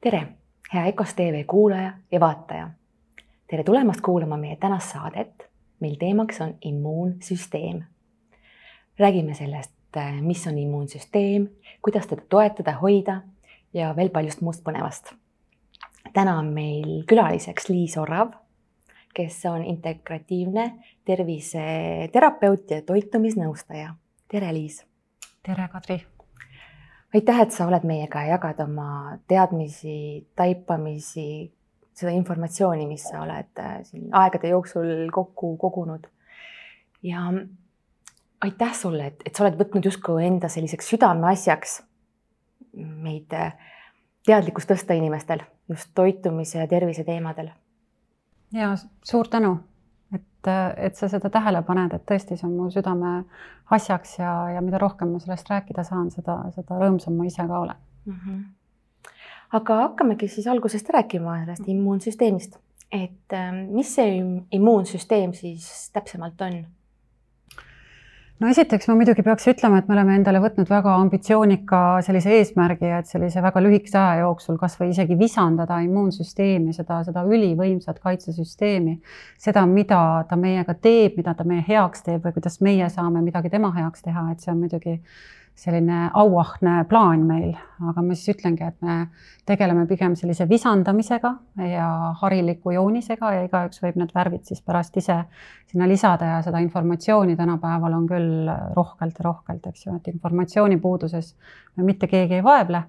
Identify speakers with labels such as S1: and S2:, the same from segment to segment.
S1: tere, hea EKOS tv kuulaja ja vaataja. tere tulemast kuulama meie tänast saadet, mil teemaks on immuunsüsteem. räägime sellest, mis on immuunsüsteem, kuidas teda toetada, hoida ja veel paljust muust põnevast. täna on meil külaliseks Liis Orav, kes on integratiivne terviseterapeut ja toitumisnõustaja. tere, Liis.
S2: tere, Kadri
S1: aitäh, et sa oled meiega ja jagad oma teadmisi, taipamisi, seda informatsiooni, mis sa oled äh, siin aegade jooksul kokku kogunud. ja aitäh sulle, et, et sa oled võtnud justkui enda selliseks südameasjaks meid äh, teadlikkust tõsta inimestel just toitumise ja tervise teemadel.
S2: ja suur tänu et, sa seda tähele paned, et tõesti, see on mu südame asjaks ja, ja mida rohkem ma sellest rääkida saan, seda, seda rõõmsam ma ise ka olen mm. -hmm.
S1: aga hakkamegi siis algusest rääkima sellest immuunsüsteemist, et mis see immuunsüsteem siis täpsemalt on
S2: no esiteks ma muidugi peaks ütlema, et me oleme endale võtnud väga ambitsioonika sellise eesmärgi, et sellise väga lühikese aja jooksul kasvõi isegi visandada immuunsüsteemi, seda, seda ülivõimsat kaitsesüsteemi, seda, mida ta meiega teeb, mida ta meie heaks teeb või kuidas meie saame midagi tema heaks teha, et see on muidugi selline auahne plaan meil, aga ma siis ütlengi, et me tegeleme pigem sellise visandamisega ja hariliku joonisega ja igaüks võib need värvid siis pärast ise sinna lisada ja seda informatsiooni tänapäeval on küll rohkelt ja rohkelt, eks ju, et informatsiooni puuduses me mitte keegi ei vaevle.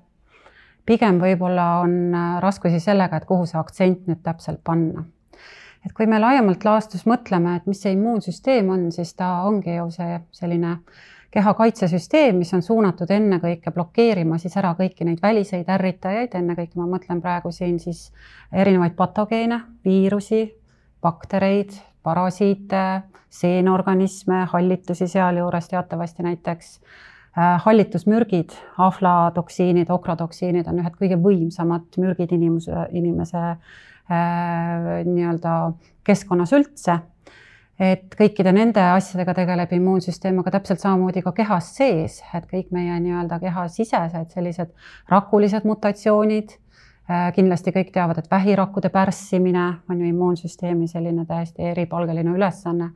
S2: pigem võib-olla on raskusi sellega, et kuhu see aktsent nüüd täpselt panna et kui me laiemalt laastus mõtleme, et mis see immuunsüsteem on, siis ta ongi ju see selline keha kaitsesüsteem, mis on suunatud ennekõike blokeerima siis ära kõiki neid väliseid ärritajaid, ennekõike ma mõtlen praegu siin siis erinevaid patogeene, viirusi, baktereid, parasiite, seenorganisme, hallitusi sealjuures teatavasti näiteks äh, hallitusmürgid, aflatoksiinid, okratoksiinid on ühed kõige võimsamad mürgid inimese, inimese äh, nii-öelda keskkonnas üldse et kõikide nende asjadega tegeleb immuunsüsteem, aga täpselt samamoodi ka kehas sees, et kõik meie nii-öelda kehasisesed sellised rakulised mutatsioonid. Äh, kindlasti kõik teavad, et vähirakkude pärssimine on ju immuunsüsteemi selline täiesti eripalgeline ülesanne.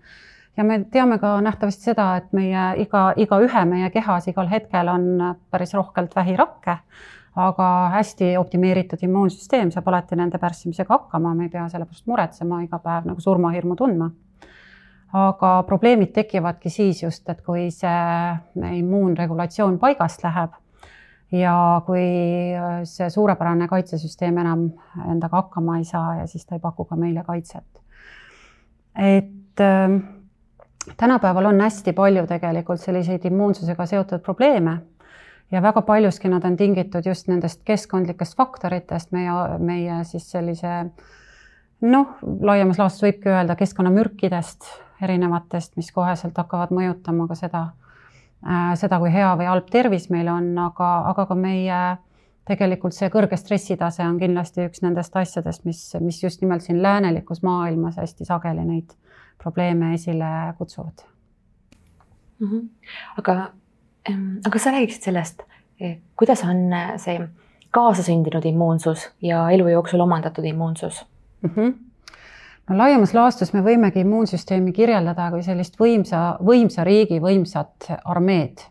S2: ja me teame ka nähtavasti seda, et meie iga, igaühe meie kehas igal hetkel on päris rohkelt vähirakke aga hästi optimeeritud immuunsüsteem saab alati nende pärssimisega hakkama, me ei pea selle pärast muretsema iga päev nagu surmahirmu tundma aga probleemid tekivadki siis just, et kui see immuunregulatsioon paigast läheb ja kui see suurepärane kaitsesüsteem enam endaga hakkama ei saa ja siis ta ei paku ka meile kaitset. et äh, tänapäeval on hästi palju tegelikult selliseid immuunsusega seotud probleeme ja väga paljuski nad on tingitud just nendest keskkondlikest faktoritest, meie, meie siis sellise noh, laiemas laastus võibki öelda keskkonnamürkidest erinevatest, mis koheselt hakkavad mõjutama ka seda, äh, seda, kui hea või halb tervis meil on, aga, aga ka meie tegelikult see kõrge stressitase on kindlasti üks nendest asjadest, mis, mis just nimelt siin läänelikus maailmas hästi sageli neid probleeme esile kutsuvad
S1: mm. -hmm. aga, aga sa räägiksid sellest, eh, kuidas on see kaasasündinud immuunsus ja elu jooksul omandatud immuunsus mm? -hmm
S2: no laiemas laastus me võimegi immuunsüsteemi kirjeldada kui sellist võimsa, võimsa riigi võimsat armeed.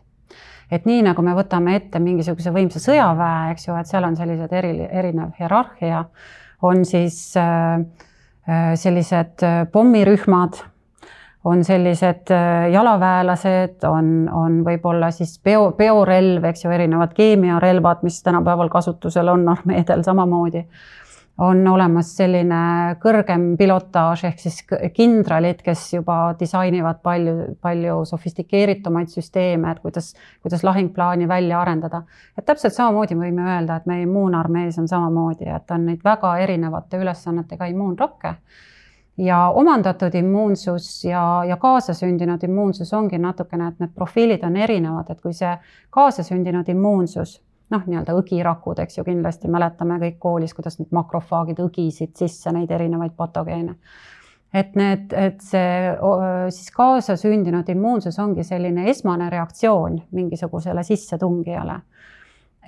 S2: et nii nagu me võtame ette mingisuguse võimsa sõjaväe, eks ju, et seal on sellised eri, erinev hierarhia, on siis äh, äh sellised äh, pommirühmad, on sellised äh, jalaväelased, on, on võib-olla siis peo, peorelv, eks ju, erinevad keemiarelvad, mis tänapäeval kasutusel on armeedel samamoodi on olemas selline kõrgem pilotaaž ehk siis kindralid, kes juba disainivad palju, palju sofistikeeritumaid süsteeme, et kuidas, kuidas lahingplaani välja arendada. et täpselt samamoodi võime öelda, et meie immuunarmees on samamoodi, et on neid väga erinevate ülesannetega immuunrakke ja omandatud immuunsus ja, ja kaasasündinud immuunsus ongi natukene, et need profiilid on erinevad, et kui see kaasasündinud immuunsus noh, nii-öelda õgirakud, eks ju, kindlasti mäletame kõik koolis, kuidas need makrofaagid õgisid sisse neid erinevaid patogeene. et need, et see siis kaasasündinud immuunsus ongi selline esmane reaktsioon mingisugusele sissetungijale.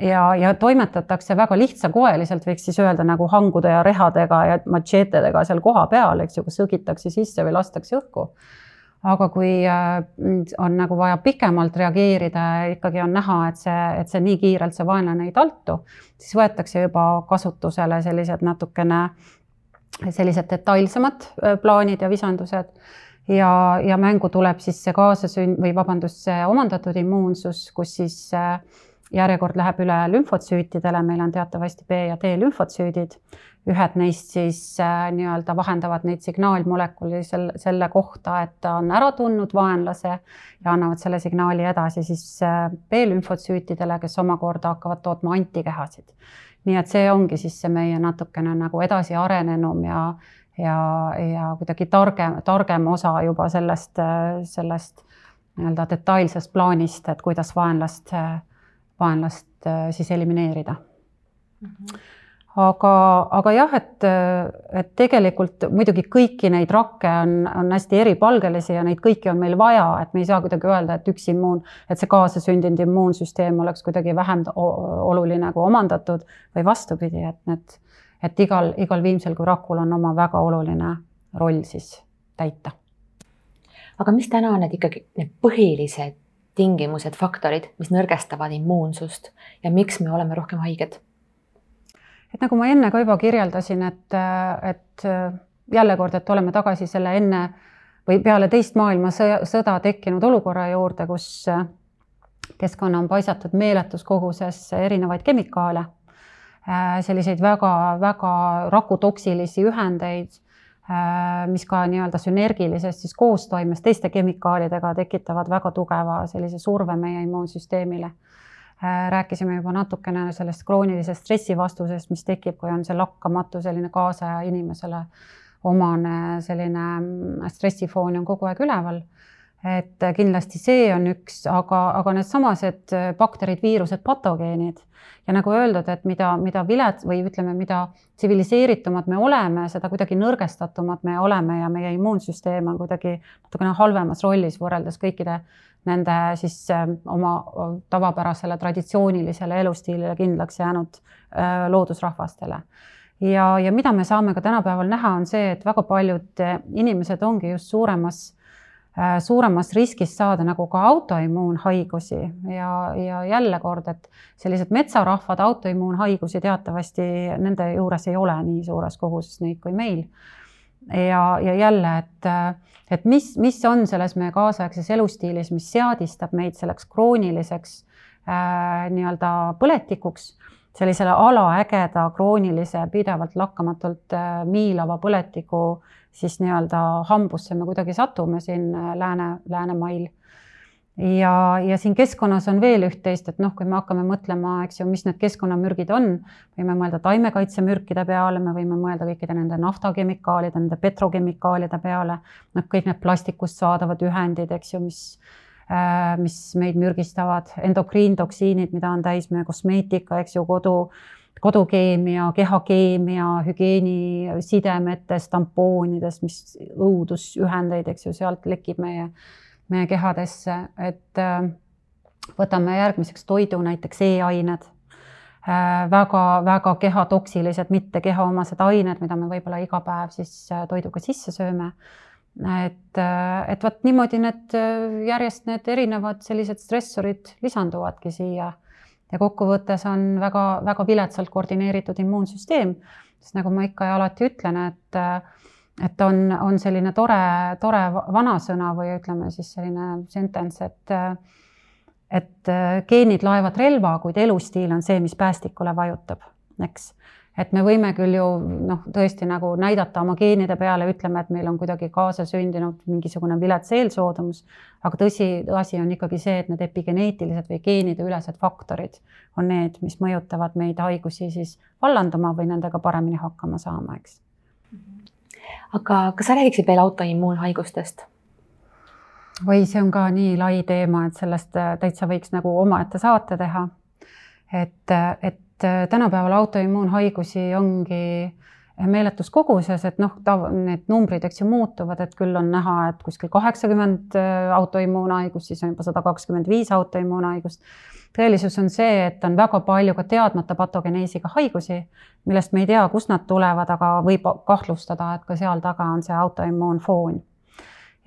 S2: ja, ja toimetatakse väga lihtsakoeliselt, võiks siis öelda nagu hangude ja rehadega ja matšeetedega seal kohapeal, eks ju, kus õgitakse sisse või lastakse õhku. Aga kui äh, on nagu vaja pikemalt reageerida ikkagi on näha, et see, et see nii kiirelt see vaenlane ei taltu, siis võetakse juba kasutusele sellised natukene sellised detailsemad äh, plaanid ja visandused ja, ja mängu tuleb siis see kaasasünd või vabandust, see omandatud immuunsus, kus siis äh, järjekord läheb üle lümfotsüütidele, meil on teatavasti B ja D lümfotsüüdid. Ühed neist siis äh, nii-öelda vahendavad neid signaalmolekuli sel, selle kohta, et ta on ära tundnud vaenlase ja annavad selle signaali edasi siis äh, B lümfotsüütidele, kes omakorda hakkavad tootma antikehasid. nii et see ongi siis see meie natukene nagu edasi arenenum ja, ja, ja kuidagi targem, targem osa juba sellest, äh, sellest nii-öelda detailsest plaanist, et kuidas vaenlast äh, vaenlast äh, siis elimineerida mm. -hmm aga, aga jah, et, et tegelikult muidugi kõiki neid rakke on, on hästi eripalgelisi ja neid kõiki on meil vaja, et me ei saa kuidagi öelda, et üks immuun, et see kaasasündinud immuunsüsteem oleks kuidagi vähem oluline kui omandatud või vastupidi, et need, et igal, igal viimsel kui rakul on oma väga oluline roll siis täita.
S1: aga mis täna on need ikkagi need põhilised tingimused, faktorid, mis nõrgestavad immuunsust ja miks me oleme rohkem haiged?
S2: Et nagu ma enne ka juba kirjeldasin, et, et jälle kord, et oleme tagasi selle enne või peale teist maailmasõda tekkinud olukorra juurde, kus keskkonna on paisatud meeletus koguses erinevaid kemikaale, selliseid väga-väga rakutoksilisi ühendeid mis ka nii-öelda sünergilises siis koostoimes teiste kemikaalidega tekitavad väga tugeva sellise surve meie immuunsüsteemile. Äh, rääkisime juba natukene sellest kroonilisest stressivastusest, mis tekib, kui on see lakkamatu selline kaasaja inimesele omane selline mm, stressifoon on kogu aeg üleval. Et kindlasti see on üks, aga, aga needsamased bakterid, viirused, patogeenid. Ja nagu öeldud, et mida, mida vilets või ütleme, mida tsiviliseeritumad me oleme, seda kuidagi nõrgestatumad me oleme ja meie immuunsüsteem on kuidagi natukene halvemas rollis võrreldes kõikide nende siis äh, oma tavapärasele traditsioonilisele elustiilile kindlaks jäänud äh, loodusrahvastele ja, ja mida me saame ka tänapäeval näha, on see, et väga paljud inimesed ongi just suuremas Äh, suuremas riskis saada nagu ka autoimmuunhaigusi ja, ja jälle kord, et sellised metsarahvad autoimmuunhaigusi teatavasti nende juures ei ole nii suures koguses neid kui meil. Ja, ja jälle, et, et mis, mis on selles meie kaasaegses elustiilis, mis seadistab meid selleks krooniliseks äh, nii-öelda põletikuks sellisele alaägeda kroonilise pidevalt lakkamatult äh, miilava põletiku siis nii-öelda hambusse me kuidagi satume siin äh, lääne, läänemail. Ja, ja siin keskkonnas on veel üht-teist, et noh, kui me hakkame mõtlema, eks ju, mis need keskkonnamürgid on, võime mõelda taimekaitsemürkide peale, me võime mõelda kõikide nende naftakemikaalide, nende petrokemikaalide peale, noh, kõik need plastikust saadavad ühendid, eks ju, mis äh, mis meid mürgistavad, endokriintoksiinid, mida on täis meie kosmeetika, eks ju, kodu kodukeemia, kehakeemia, hügieenisidemetes, tampoonides, mis õudusühendeid, eks ju, sealt lekib meie, meie kehadesse, et äh, võtame järgmiseks toidu, näiteks E-ained. Väga-väga äh, kehatoksilised, mitte kehaomased ained, mida me võib-olla iga päev siis äh, toiduga sisse sööme. et, et vot niimoodi need järjest need erinevad sellised stressorid lisanduvadki siia. Ja kokkuvõttes on väga-väga viletsalt koordineeritud immuunsüsteem, sest nagu ma ikka ja alati ütlen, et et on, on selline tore, tore vanasõna või ütleme siis selline sentence, et et geenid laevad relva, kuid elustiil on see, mis päästikule vajutab, eks et me võime küll ju noh, tõesti nagu näidata oma geenide peale, ütleme, et meil on kuidagi kaasasündinud mingisugune vilets eelsoodumus, aga tõsiasi on ikkagi see, et need epigeneetilised või geenideülesed faktorid on need, mis mõjutavad meid haigusi siis vallanduma või nendega paremini hakkama saama, eks.
S1: Aga kas sa räägiksid veel autoimmuunhaigustest?
S2: või see on ka nii lai teema, et sellest täitsa võiks nagu omaette saate teha. et, et et äh, tänapäeval autoimmuunhaigusi ongi meeletus koguses, et noh, need numbrid, eks ju, muutuvad, et küll on näha, et kuskil kaheksakümmend äh, autoimmuunhaigust, siis on juba sada kakskümmend viis autoimmuunhaigust. Tõelisus on see, et on väga palju ka teadmata patogeneesiga haigusi, millest me ei tea, kust nad tulevad, aga võib kahtlustada, et ka seal taga on see autoimmuunfoon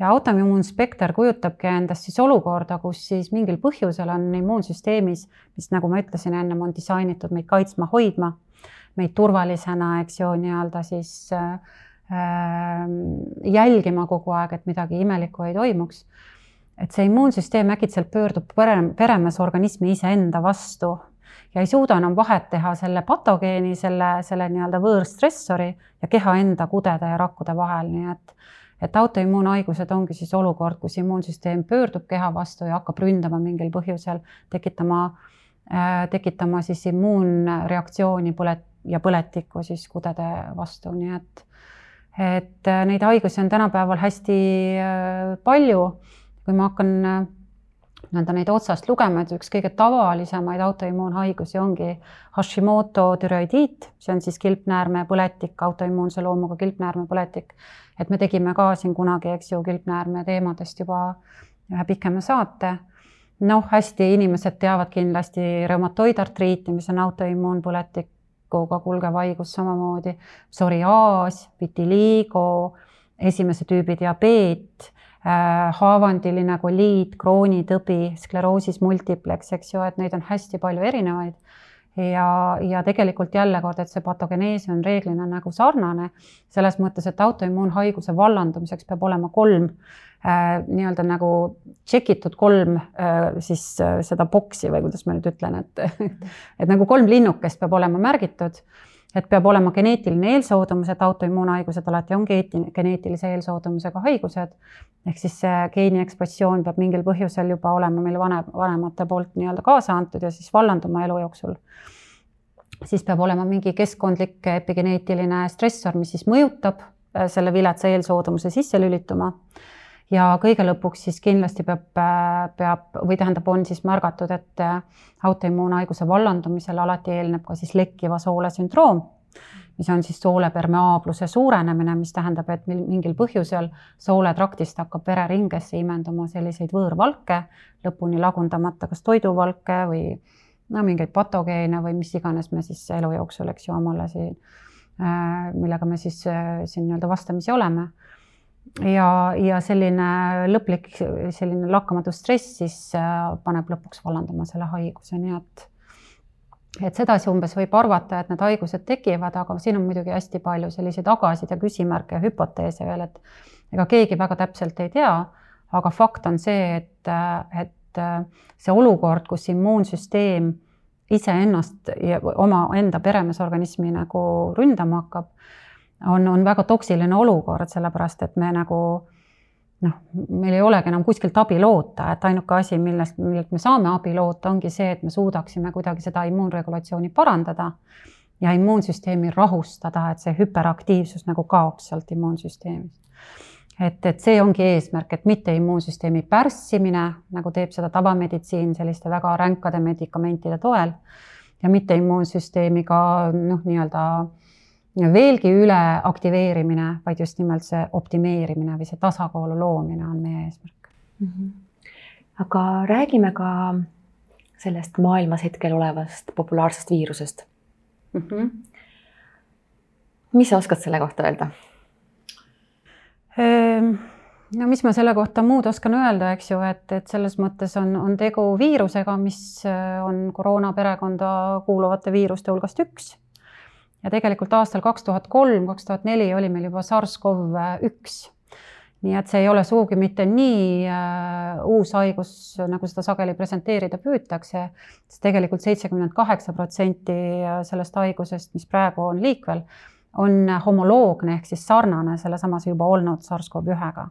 S2: ja autoimmuunspekter kujutabki endast siis olukorda, kus siis mingil põhjusel on immuunsüsteemis, mis nagu ma ütlesin ennem, on disainitud meid kaitsma, hoidma, meid turvalisena, eks ju, nii-öelda siis äh, jälgima kogu aeg, et midagi imelikku ei toimuks. Et see immuunsüsteem äkitselt pöördub pere, peremees organismi iseenda vastu ja ei suuda enam vahet teha selle patogeeni, selle, selle nii-öelda võõrstressori ja keha enda kudede ja rakkude vahel, nii et et autoimmuunhaigused ongi siis olukord, kus immuunsüsteem pöördub keha vastu ja hakkab ründama mingil põhjusel, tekitama äh,, tekitama siis immuunreaktsiooni põlet- ja põletikku siis kudede vastu, nii et et neid haigusi on tänapäeval hästi äh, palju. Kui ma hakkan äh, nii-öelda neid otsast lugema, et üks kõige tavalisemaid autoimmuunhaigusi ongi Hashimoto türoidiit, see on siis kilpnäärme põletik, autoimmuunse loomuga kilpnäärme põletik. et me tegime ka siin kunagi, eks ju, kilpnäärme teemadest juba ühe pikema saate. noh, hästi inimesed teavad kindlasti reumatoidartriiti, mis on autoimmuunpõletikuga kulgev haigus samamoodi, psoriaas, vitiligo, esimese tüübi diabeet haavandiline koliit, kroonitõbi, skleroosis multiplex, eks ju, et neid on hästi palju erinevaid. ja, ja tegelikult jälle kord, et see patogenees on reeglina nagu sarnane selles mõttes, et autoimmuunhaiguse vallandumiseks peab olema kolm äh, nii-öelda nagu tšekitud kolm äh, siis äh, seda boksi või kuidas ma nüüd ütlen, et et nagu kolm linnukest peab olema märgitud et peab olema geneetiline eelsoodumus, et autoimmuunhaigused alati on geneetilise eelsoodumusega haigused. ehk siis see geeni ekspressioon peab mingil põhjusel juba olema meil vanem, vanemate poolt nii-öelda kaasa antud ja siis vallanduma elu jooksul. siis peab olema mingi keskkondlik epigeneetiline stressor, mis siis mõjutab äh, selle viletsa eelsoodumuse sisse lülituma ja kõige lõpuks siis kindlasti peab, peab või tähendab, on siis märgatud, et autoimmuunhaiguse vallandumisele alati eelneb ka siis lekkiva soole sündroom, mis on siis soole permeaabluse suurenemine, mis tähendab, et mingil põhjusel sooletraktist hakkab vereringesse imenduma selliseid võõrvalke, lõpuni lagundamata kas toiduvalke või no mingeid patogeene või mis iganes me siis elu jooksul, eks ju, omale siin, millega me siis siin nii-öelda vastamisi oleme ja, ja selline lõplik selline lakkamatu stress siis äh, paneb lõpuks vallandama selle haiguse, nii et et sedasi umbes võib arvata, et need haigused tekivad, aga siin on muidugi hästi palju selliseid agasid ja küsimärke ja hüpoteese veel, et ega keegi väga täpselt ei tea, aga fakt on see, et, et see olukord, kus immuunsüsteem iseennast ja omaenda peremeesorganismi nagu ründama hakkab on, on väga toksiline olukord, sellepärast et me nagu noh, meil ei olegi enam kuskilt abi loota, et ainuke asi, millest, millelt me saame abi loota, ongi see, et me suudaksime kuidagi seda immuunregulatsiooni parandada ja immuunsüsteemi rahustada, et see hüperaktiivsus nagu kaoks sealt immuunsüsteemist. et, et see ongi eesmärk, et mitte immuunsüsteemi pärssimine, nagu teeb seda tavameditsiin selliste väga ränkade medikamentide toel ja mitte immuunsüsteemiga noh, nii-öelda veelgi üle aktiveerimine, vaid just nimelt see optimeerimine või see tasakaalu loomine on meie eesmärk mm.
S1: -hmm. aga räägime ka sellest maailmas hetkel olevast populaarsest viirusest mm. -hmm. mis sa oskad selle kohta öelda?
S2: No mis ma selle kohta muud oskan öelda, eks ju, et, et selles mõttes on, on tegu viirusega, mis on koroona perekonda kuuluvate viiruste hulgast üks ja tegelikult aastal kaks tuhat kolm, kaks tuhat neli oli meil juba SARS-CoV üks. nii et see ei ole sugugi mitte nii äh, uus haigus, nagu seda sageli presenteerida püütakse, sest tegelikult seitsekümmend kaheksa protsenti sellest haigusest, mis praegu on liikvel, on homoloogne ehk siis sarnane sellesamas juba olnud SARS-CoV-ühega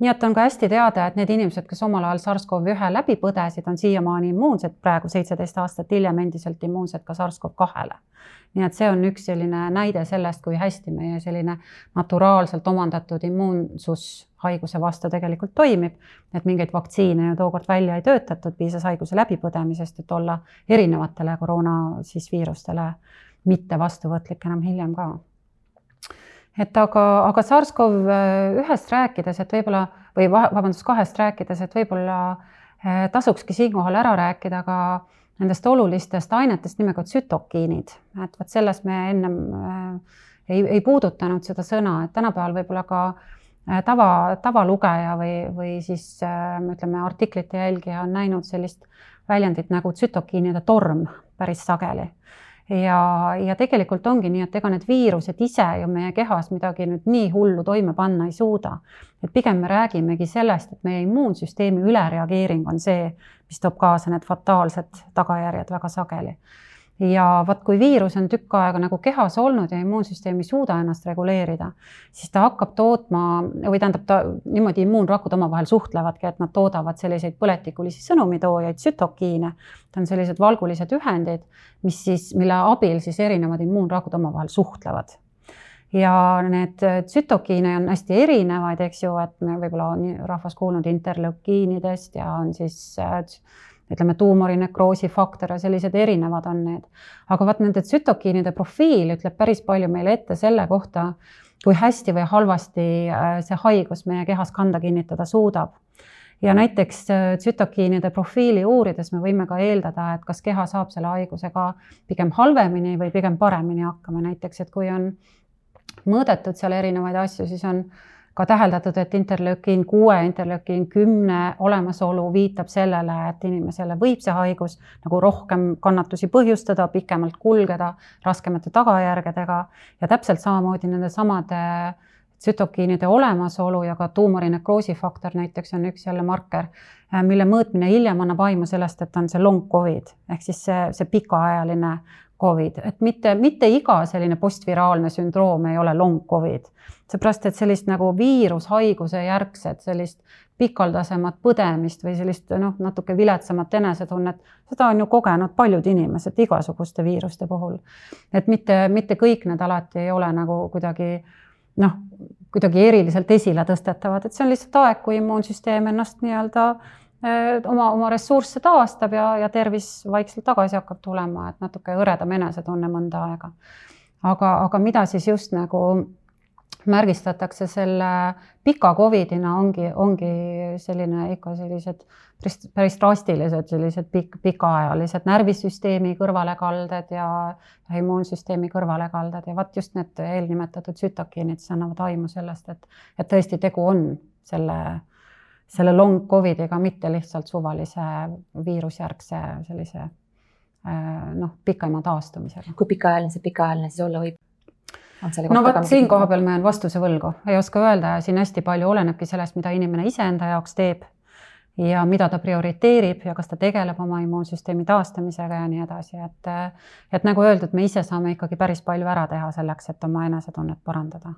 S2: nii et on ka hästi teada, et need inimesed, kes omal ajal SARS-CoV-1 läbi põdesid, on siiamaani immuunsed, praegu seitseteist aastat hiljem endiselt immuunsed ka SARS-CoV-2-le. nii et see on üks selline näide sellest, kui hästi meie selline naturaalselt omandatud immuunsus haiguse vastu tegelikult toimib. et mingeid vaktsiine ju tookord välja ei töötatud, piisas haiguse läbipõdemisest, et olla erinevatele koroona siis viirustele mitte vastuvõtlik enam hiljem ka et aga, aga SARS-CoV ühest rääkides, et võib-olla või vabandust, kahest rääkides, et võib-olla eh, tasukski siinkohal ära rääkida ka nendest olulistest ainetest nimega tsütokiinid, et vot selles me ennem äh, ei, ei puudutanud seda sõna, et tänapäeval võib-olla ka äh, tava, tavalugeja või, või siis ütleme, artiklite jälgija on näinud sellist väljendit nagu tsütokiinide torm päris sageli ja, ja tegelikult ongi nii, et ega need viirused ise ju meie kehas midagi nüüd nii hullu toime panna ei suuda. et pigem me räägimegi sellest, et meie immuunsüsteemi ülereageering on see, mis toob kaasa need fataalsed tagajärjed väga sageli ja vot, kui viirus on tükk aega nagu kehas olnud ja immuunsüsteem ei suuda ennast reguleerida, siis ta hakkab tootma või tähendab, ta niimoodi immuunrakud omavahel suhtlevadki, et nad toodavad selliseid põletikulisi sõnumitoojaid, tsütokiine. ta on sellised valgulised ühendid, mis siis, mille abil siis erinevad immuunrakud omavahel suhtlevad ja need tsütokiine on hästi erinevaid, eks ju, et me võib-olla on rahvas kuulnud interleukiinidest ja on siis äh, ütleme, tuumorinekroisi faktor ja sellised erinevad on need. aga vot nende tsütokiinide profiil ütleb päris palju meile ette selle kohta, kui hästi või halvasti äh, see haigus meie kehas kanda kinnitada suudab. ja näiteks äh, tsütokiinide profiili uurides me võime ka eeldada, et kas keha saab selle haigusega pigem halvemini või pigem paremini hakkama, näiteks et kui on mõõdetud seal erinevaid asju, siis on ka täheldatud, et interleukiin kuue, interleukiin kümne olemasolu viitab sellele, et inimesele võib see haigus nagu rohkem kannatusi põhjustada, pikemalt kulgeda, raskemate tagajärgedega ja täpselt samamoodi nendesamade tsütokiinide olemasolu ja ka tuumorinekroisi faktor näiteks on üks jälle marker, mille mõõtmine hiljem annab aimu sellest, et on see long Covid ehk siis see, see pikaajaline Covid, et mitte, mitte iga selline postviraalne sündroom ei ole long Covid. Seepärast, et sellist nagu viirushaiguse järgset sellist pikaldasemat põdemist või sellist noh, natuke viletsamat enesetunnet, seda on ju kogenud paljud inimesed igasuguste viiruste puhul. et mitte, mitte kõik need alati ei ole nagu kuidagi noh, kuidagi eriliselt esile tõstetavad, et see on lihtsalt aeg, kui immuunsüsteem ennast nii-öelda Äh, oma, oma ressursse taastab ja, ja tervis vaikselt tagasi hakkab tulema, et natuke hõredam enesetunne mõnda aega. aga, aga mida siis just nagu märgistatakse selle pika Covidina ongi, ongi selline ikka sellised päris, päris drastilised sellised pikk, pikaajalised närvisüsteemi kõrvalekalded ja, ja immuunsüsteemi kõrvalekalded ja vot just need eelnimetatud tsütokiinid, siis annavad aimu sellest, et, et tõesti tegu on selle selle long Covidiga, mitte lihtsalt suvalise viirusjärgse sellise äh, noh, pikema taastumisega.
S1: kui pikaajaline see pikaajaline siis olla võib?
S2: No vot, siin koha peal ma jään vastuse võlgu, ei oska öelda siin hästi palju olenebki sellest, mida inimene iseenda jaoks teeb ja mida ta prioriteerib ja kas ta tegeleb oma immuunsüsteemi taastamisega ja nii edasi, et et nagu öeldud, me ise saame ikkagi päris palju ära teha selleks, et oma enesetunnet parandada.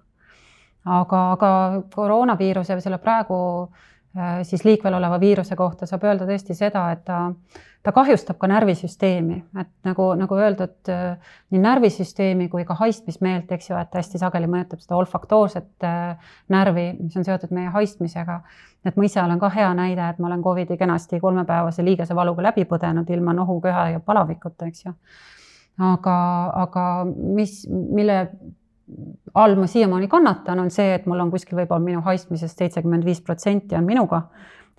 S2: aga, aga koroonaviiruse või selle praegu Äh, siis liikvel oleva viiruse kohta saab öelda tõesti seda, et ta, ta kahjustab ka närvisüsteemi, et nagu, nagu öeldud, nii närvisüsteemi kui ka haistmismeelt, eks ju, et hästi sageli mõjutab seda olfaktoorset äh, närvi, mis on seotud meie haistmisega. et ma ise olen ka hea näide, et ma olen Covidi kenasti kolmepäevase liigesevaluga läbi põdenud ilma nohu, köha ja palavikuta, eks ju. aga, aga mis, mille all ma siiamaani kannatan, on see, et mul on kuskil võib-olla minu haistmisest seitsekümmend viis protsenti on minuga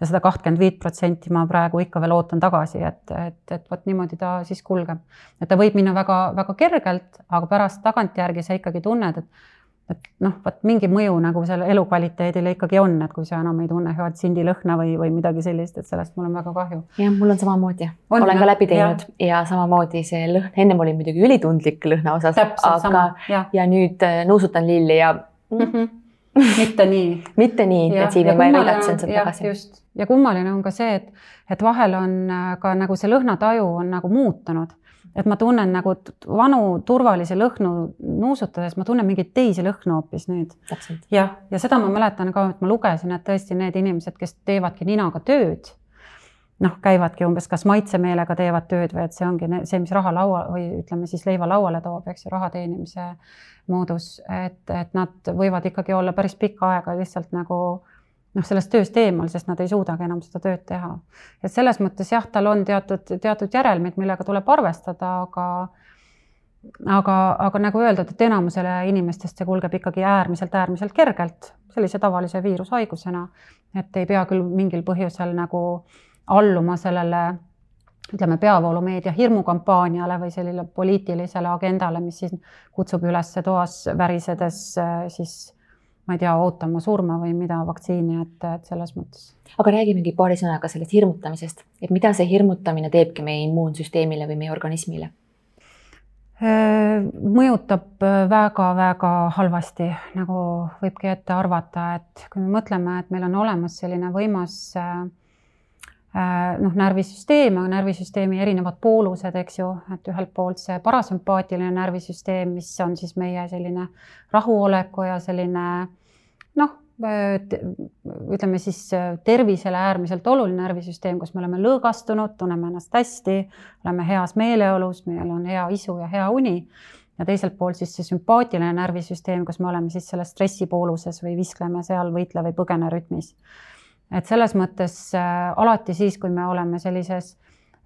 S2: ja seda kahtkümmend viit protsenti ma praegu ikka veel ootan tagasi, et, et, et vot niimoodi ta siis kulgeb. et ta võib minna väga-väga kergelt, aga pärast tagantjärgi sa ikkagi tunned, et et noh, vot mingi mõju nagu selle elukvaliteedile ikkagi on, et kui sa enam ei tunne head sindilõhna või, või midagi sellist, et sellest mul on väga kahju.
S1: jah, mul on samamoodi, olen ka läbi teinud ja, ja samamoodi see lõhn, ennem olin muidugi ülitundlik lõhna osas, aga ja. ja nüüd äh, nuusutan lilli ja mm. -hmm.
S2: Mitte nii.
S1: Mitte nii intensiivne, ma ei rõigatsen seda tagasi.
S2: just, ja kummaline on ka see, et, et vahel on äh, ka nagu see lõhnataju on nagu muutunud. Et ma tunnen nagu vanu turvalisi lõhnu nuusutades, ma tunnen mingeid teisi lõhnu hoopis nüüd. jah, ja seda ma mäletan ka, et ma lugesin, et tõesti need inimesed, kes teevadki ninaga tööd, noh, käivadki umbes kas maitsemeelega teevad tööd või et see ongi see, mis raha laua või ütleme siis leiva lauale toob, eks ju, raha teenimise moodus, et, et nad võivad ikkagi olla päris pikka aega lihtsalt nagu noh, sellest tööst eemal, sest nad ei suudagi enam seda tööd teha. et selles mõttes jah, tal on teatud, teatud järelmid, millega tuleb arvestada, aga aga, aga nagu öeldud, et enamusele inimestest see kulgeb ikkagi äärmiselt, äärmiselt kergelt, sellise tavalise viirushaigusena. et ei pea küll mingil põhjusel nagu alluma sellele ütleme, peavoolumeedia hirmukampaaniale või sellele poliitilisele agendale, mis siis kutsub üles toas värisedes siis ma ei tea, ootama surma või mida vaktsiini, et, et selles mõttes.
S1: aga räägimegi paari sõnaga sellest hirmutamisest, et mida see hirmutamine teebki meie immuunsüsteemile või meie organismile?
S2: Äh, mõjutab väga-väga halvasti, nagu võibki ette arvata, et kui me mõtleme, et meil on olemas selline võimas äh, Äh, noh, närvisüsteem, närvisüsteemi erinevad poolused, eks ju, et ühelt poolt see parasümpaatiline närvisüsteem, mis on siis meie selline rahuoleku ja selline noh, ütleme siis tervisele äärmiselt oluline närvisüsteem, kus me oleme lõõgastunud, tunneme ennast hästi, oleme heas meeleolus, meil on hea isu ja hea uni. ja teiselt poolt siis see sümpaatiline närvisüsteem, kus me oleme siis selles stressipooluses või viskleme seal võitle või põgene rütmis et selles mõttes äh, alati siis, kui me oleme sellises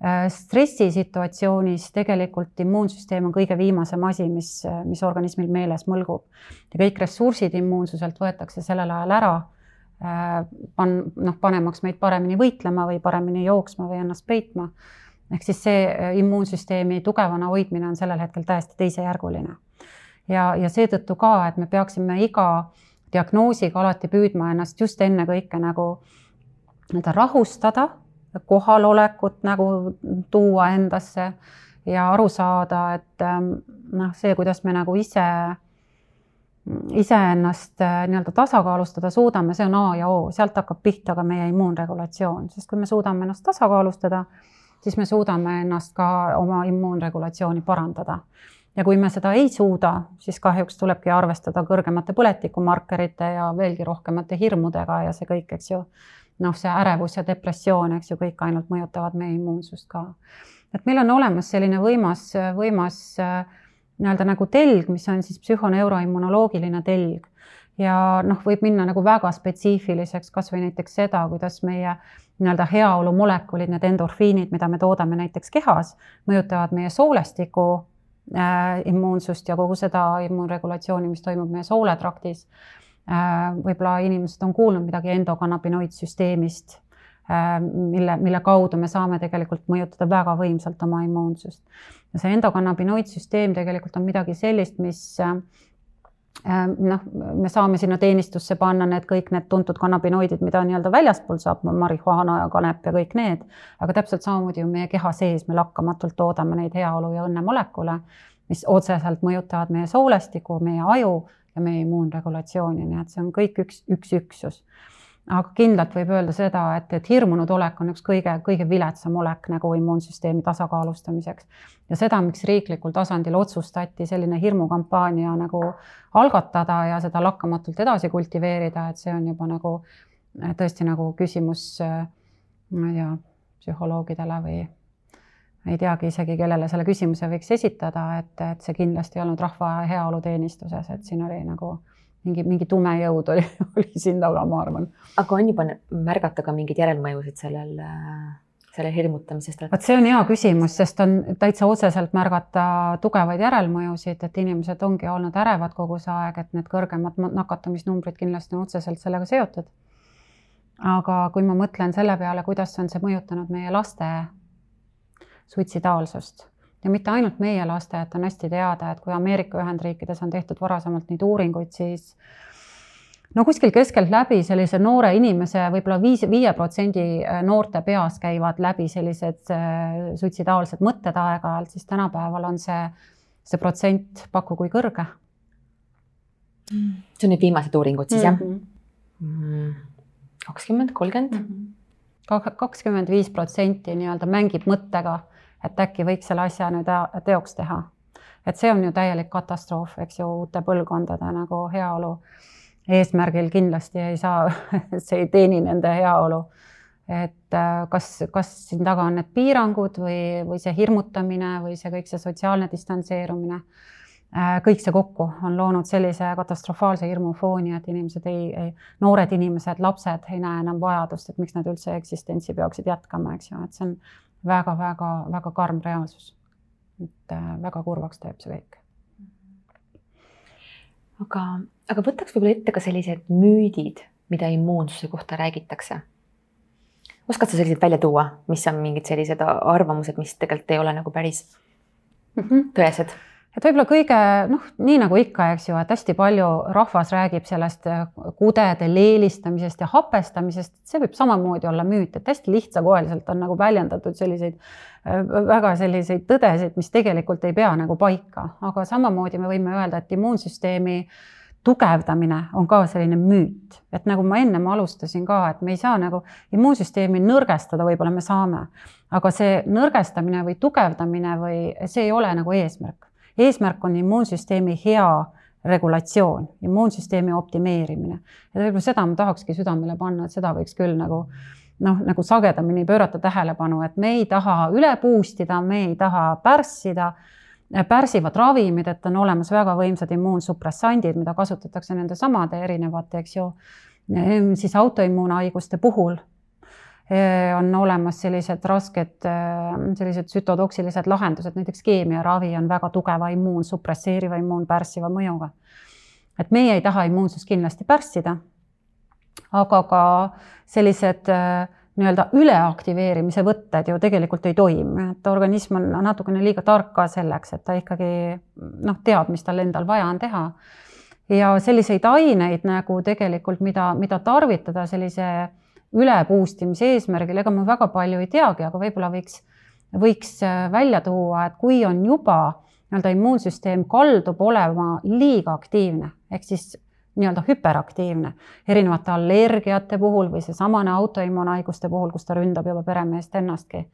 S2: äh, stressisituatsioonis, tegelikult immuunsüsteem on kõige viimasem asi, mis, mis organismil meeles mõlgub. ja kõik ressursid immuunsuselt võetakse sellel ajal ära, äh, pan-, noh, panemaks meid paremini võitlema või paremini jooksma või ennast peitma. ehk siis see immuunsüsteemi tugevana hoidmine on sellel hetkel täiesti teisejärguline. ja, ja seetõttu ka, et me peaksime iga diagnoosiga alati püüdma ennast just ennekõike nagu nii-öelda rahustada, kohalolekut nagu tuua endasse ja aru saada, et ähm, noh, see, kuidas me nagu ise, iseennast äh, nii-öelda tasakaalustada suudame, see on A ja O, sealt hakkab pihta ka meie immuunregulatsioon, sest kui me suudame ennast tasakaalustada, siis me suudame ennast ka oma immuunregulatsiooni parandada ja kui me seda ei suuda, siis kahjuks tulebki arvestada kõrgemate põletikumarkerite ja veelgi rohkemate hirmudega ja see kõik, eks ju, noh, see ärevus ja depressioon, eks ju, kõik ainult mõjutavad meie immuunsust ka. et meil on olemas selline võimas, võimas nii-öelda nagu telg, mis on siis psühhoneuroimmunoloogiline telg ja noh, võib minna nagu väga spetsiifiliseks, kasvõi näiteks seda, kuidas meie nii-öelda heaolu molekulid, need endorfiinid, mida me toodame näiteks kehas, mõjutavad meie soolestiku Äh, immuunsust ja kogu seda immuunregulatsiooni, mis toimub meie sooletraktis. Äh, võib-olla inimesed on kuulnud midagi endokannabinoidsüsteemist, äh, mille, mille kaudu me saame tegelikult mõjutada väga võimsalt oma immuunsust. ja see endokannabinoidsüsteem tegelikult on midagi sellist, mis noh, me saame sinna teenistusse panna need kõik need tuntud kannabinoidid, mida nii-öelda väljaspool saab, marihuaana ja kanep ja kõik need, aga täpselt samamoodi ju meie keha sees me lakkamatult toodame neid heaolu ja õnne molekule, mis otseselt mõjutavad meie soolestikku, meie aju ja meie immuunregulatsiooni, nii et see on kõik üks, üks üksus aga kindlalt võib öelda seda, et, et hirmunud olek on üks kõige, kõige viletsam olek nagu immuunsüsteemi tasakaalustamiseks. ja seda, miks riiklikul tasandil otsustati selline hirmukampaania nagu algatada ja seda lakkamatult edasi kultiveerida, et see on juba nagu eh, tõesti nagu küsimus, eh, ma ei tea, psühholoogidele või ei teagi isegi, kellele selle küsimuse võiks esitada, et, et see kindlasti ei olnud rahva heaolu teenistuses, et siin oli nagu mingi, mingi tume jõud oli, oli siin taga, ma arvan.
S1: aga on juba märgata ka mingeid järelmõjusid sellel, selle hirmutamisest?
S2: vot see on hea küsimus, sest on täitsa otseselt märgata tugevaid järelmõjusid, et inimesed ongi olnud ärevad kogu see aeg, et need kõrgemad nakatumisnumbrid kindlasti on otseselt sellega seotud. aga kui ma mõtlen selle peale, kuidas on see mõjutanud meie laste suitsidaalsust ja mitte ainult meie laste, et on hästi teada, et kui Ameerika Ühendriikides on tehtud varasemalt neid uuringuid, siis no kuskil keskeltläbi sellise noore inimese võib-olla viis, viie protsendi äh, noorte peas käivad läbi sellised äh, suitsidaalsed mõtted aeg-ajalt, siis tänapäeval on see, see protsent paku kui kõrge.
S1: see on nüüd viimased uuringud siis jah? Mhm. Mm, kakskümmend, kolmkümmend? Mhm.
S2: kakskümmend viis protsenti nii-öelda mängib mõttega et äkki võiks selle asja nüüd teoks teha. et see on ju täielik katastroof, eks ju, uute põlvkondade nagu heaolu eesmärgil kindlasti ei saa see ei teeni nende heaolu. et äh, kas, kas siin taga on need piirangud või, või see hirmutamine või see kõik see sotsiaalne distantseerumine äh, kõik see kokku on loonud sellise katastrofaalse hirmufooni, et inimesed ei, ei, noored inimesed, lapsed ei näe enam vajadust, et miks nad üldse eksistentsi peaksid jätkama, eks ju, et see on väga-väga-väga karm reaalsus. et äh, väga kurvaks teeb see kõik.
S1: aga, aga võtaks võib-olla ette ka sellised müüdid, mida immuunsuse kohta räägitakse. oskad sa selliseid välja tuua, mis on mingid sellised arvamused, mis tegelikult ei ole nagu päris mm -hmm. tõesed?
S2: Et võib-olla kõige noh, nii nagu ikka, eks ju, et hästi palju rahvas räägib sellest äh, kudede leelistamisest ja hapestamisest, see võib samamoodi olla müüt, et hästi lihtsakoeliselt on nagu väljendatud selliseid äh, väga selliseid tõdesid, mis tegelikult ei pea nagu paika, aga samamoodi me võime öelda, et immuunsüsteemi tugevdamine on ka selline müüt, et nagu ma ennem alustasin ka, et me ei saa nagu immuunsüsteemi nõrgestada, võib-olla me saame, aga see nõrgestamine või tugevdamine või see ei ole nagu eesmärk eesmärk on immuunsüsteemi hea regulatsioon, immuunsüsteemi optimeerimine. ja võib-olla seda ma tahakski südamele panna, et seda võiks küll nagu noh, nagu sagedamini pöörata tähelepanu, et me ei taha üle boost ida, me ei taha pärssida pärsivad ravimid, et on olemas väga võimsad immuunsupressandid, mida kasutatakse nende samade erinevate, eks ju, siis autoimmuunhaiguste puhul on olemas sellised rasked, eh, sellised sütotoksilised lahendused, näiteks keemiaravi on väga tugeva immuunsupresseeriva, immuunpärssiva mõjuga. et meie ei taha immuunsust kindlasti pärssida. aga ka sellised eh, nii-öelda üleaktiveerimise võtted ju tegelikult ei toimi, et organism on natukene liiga tark ka selleks, et ta ikkagi noh, teab, mis tal endal vaja on teha. ja selliseid aineid nagu tegelikult, mida, mida tarvitada sellise üle boost imise eesmärgil, ega ma väga palju ei teagi, aga võib-olla võiks, võiks äh, välja tuua, et kui on juba nii-öelda immuunsüsteem kaldub olema liiga aktiivne ehk siis nii-öelda hüperaktiivne erinevate allergiate puhul või seesamane autoimmuunhaiguste puhul, kus ta ründab juba peremeest ennastki.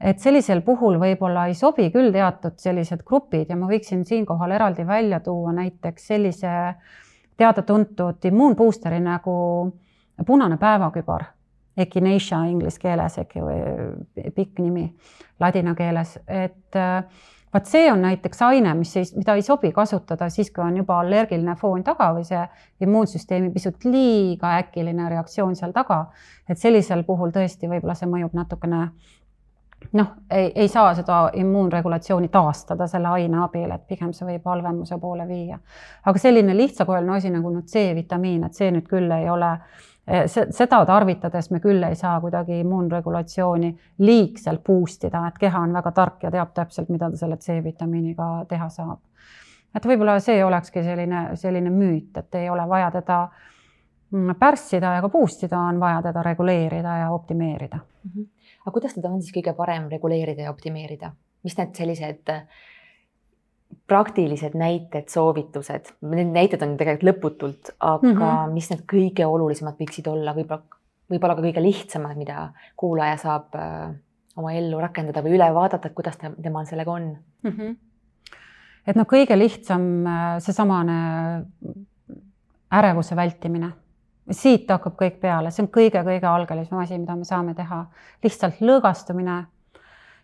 S2: et sellisel puhul võib-olla ei sobi küll teatud sellised grupid ja ma võiksin siinkohal eraldi välja tuua näiteks sellise teada-tuntud immuunboosteri nagu punane päevakübar, echinacea inglise keeles või pikk nimi ladina keeles, et äh, vaat see on näiteks aine, mis mida ei sobi kasutada siis, kui on juba allergiline foon taga või see immuunsüsteemi pisut liiga äkiline reaktsioon seal taga. et sellisel puhul tõesti võib-olla see mõjub natukene noh, ei, ei saa seda immuunregulatsiooni taastada selle aine abil, et pigem see võib halvemuse poole viia. aga selline lihtsakoeline asi nagu nüüd C-vitamiin, et see nüüd küll ei ole äh, Eh, seda tarvitades me küll ei saa kuidagi immuunregulatsiooni liigselt boost ida, et keha on väga tark ja teab täpselt, mida ta selle C-vitamiiniga teha saab. et võib-olla see olekski selline, selline müüt, et ei ole vaja teda mm, pärssida ega boost ida, on vaja teda reguleerida ja optimeerida mm.
S1: -hmm. aga kuidas teda on siis kõige parem reguleerida ja optimeerida, mis need sellised äh, praktilised näited, soovitused, need näited on tegelikult lõputult, aga mm -hmm. mis need kõige olulisemad võiksid olla, võib-olla, võib-olla ka kõige lihtsamad, mida kuulaja saab äh, oma ellu rakendada või üle vaadata, et kuidas temal sellega on mm? -hmm.
S2: et noh, kõige lihtsam äh, seesamane ärevuse vältimine siit hakkab kõik peale, see on kõige-kõige algelisem asi, mida me saame teha. lihtsalt lõõgastumine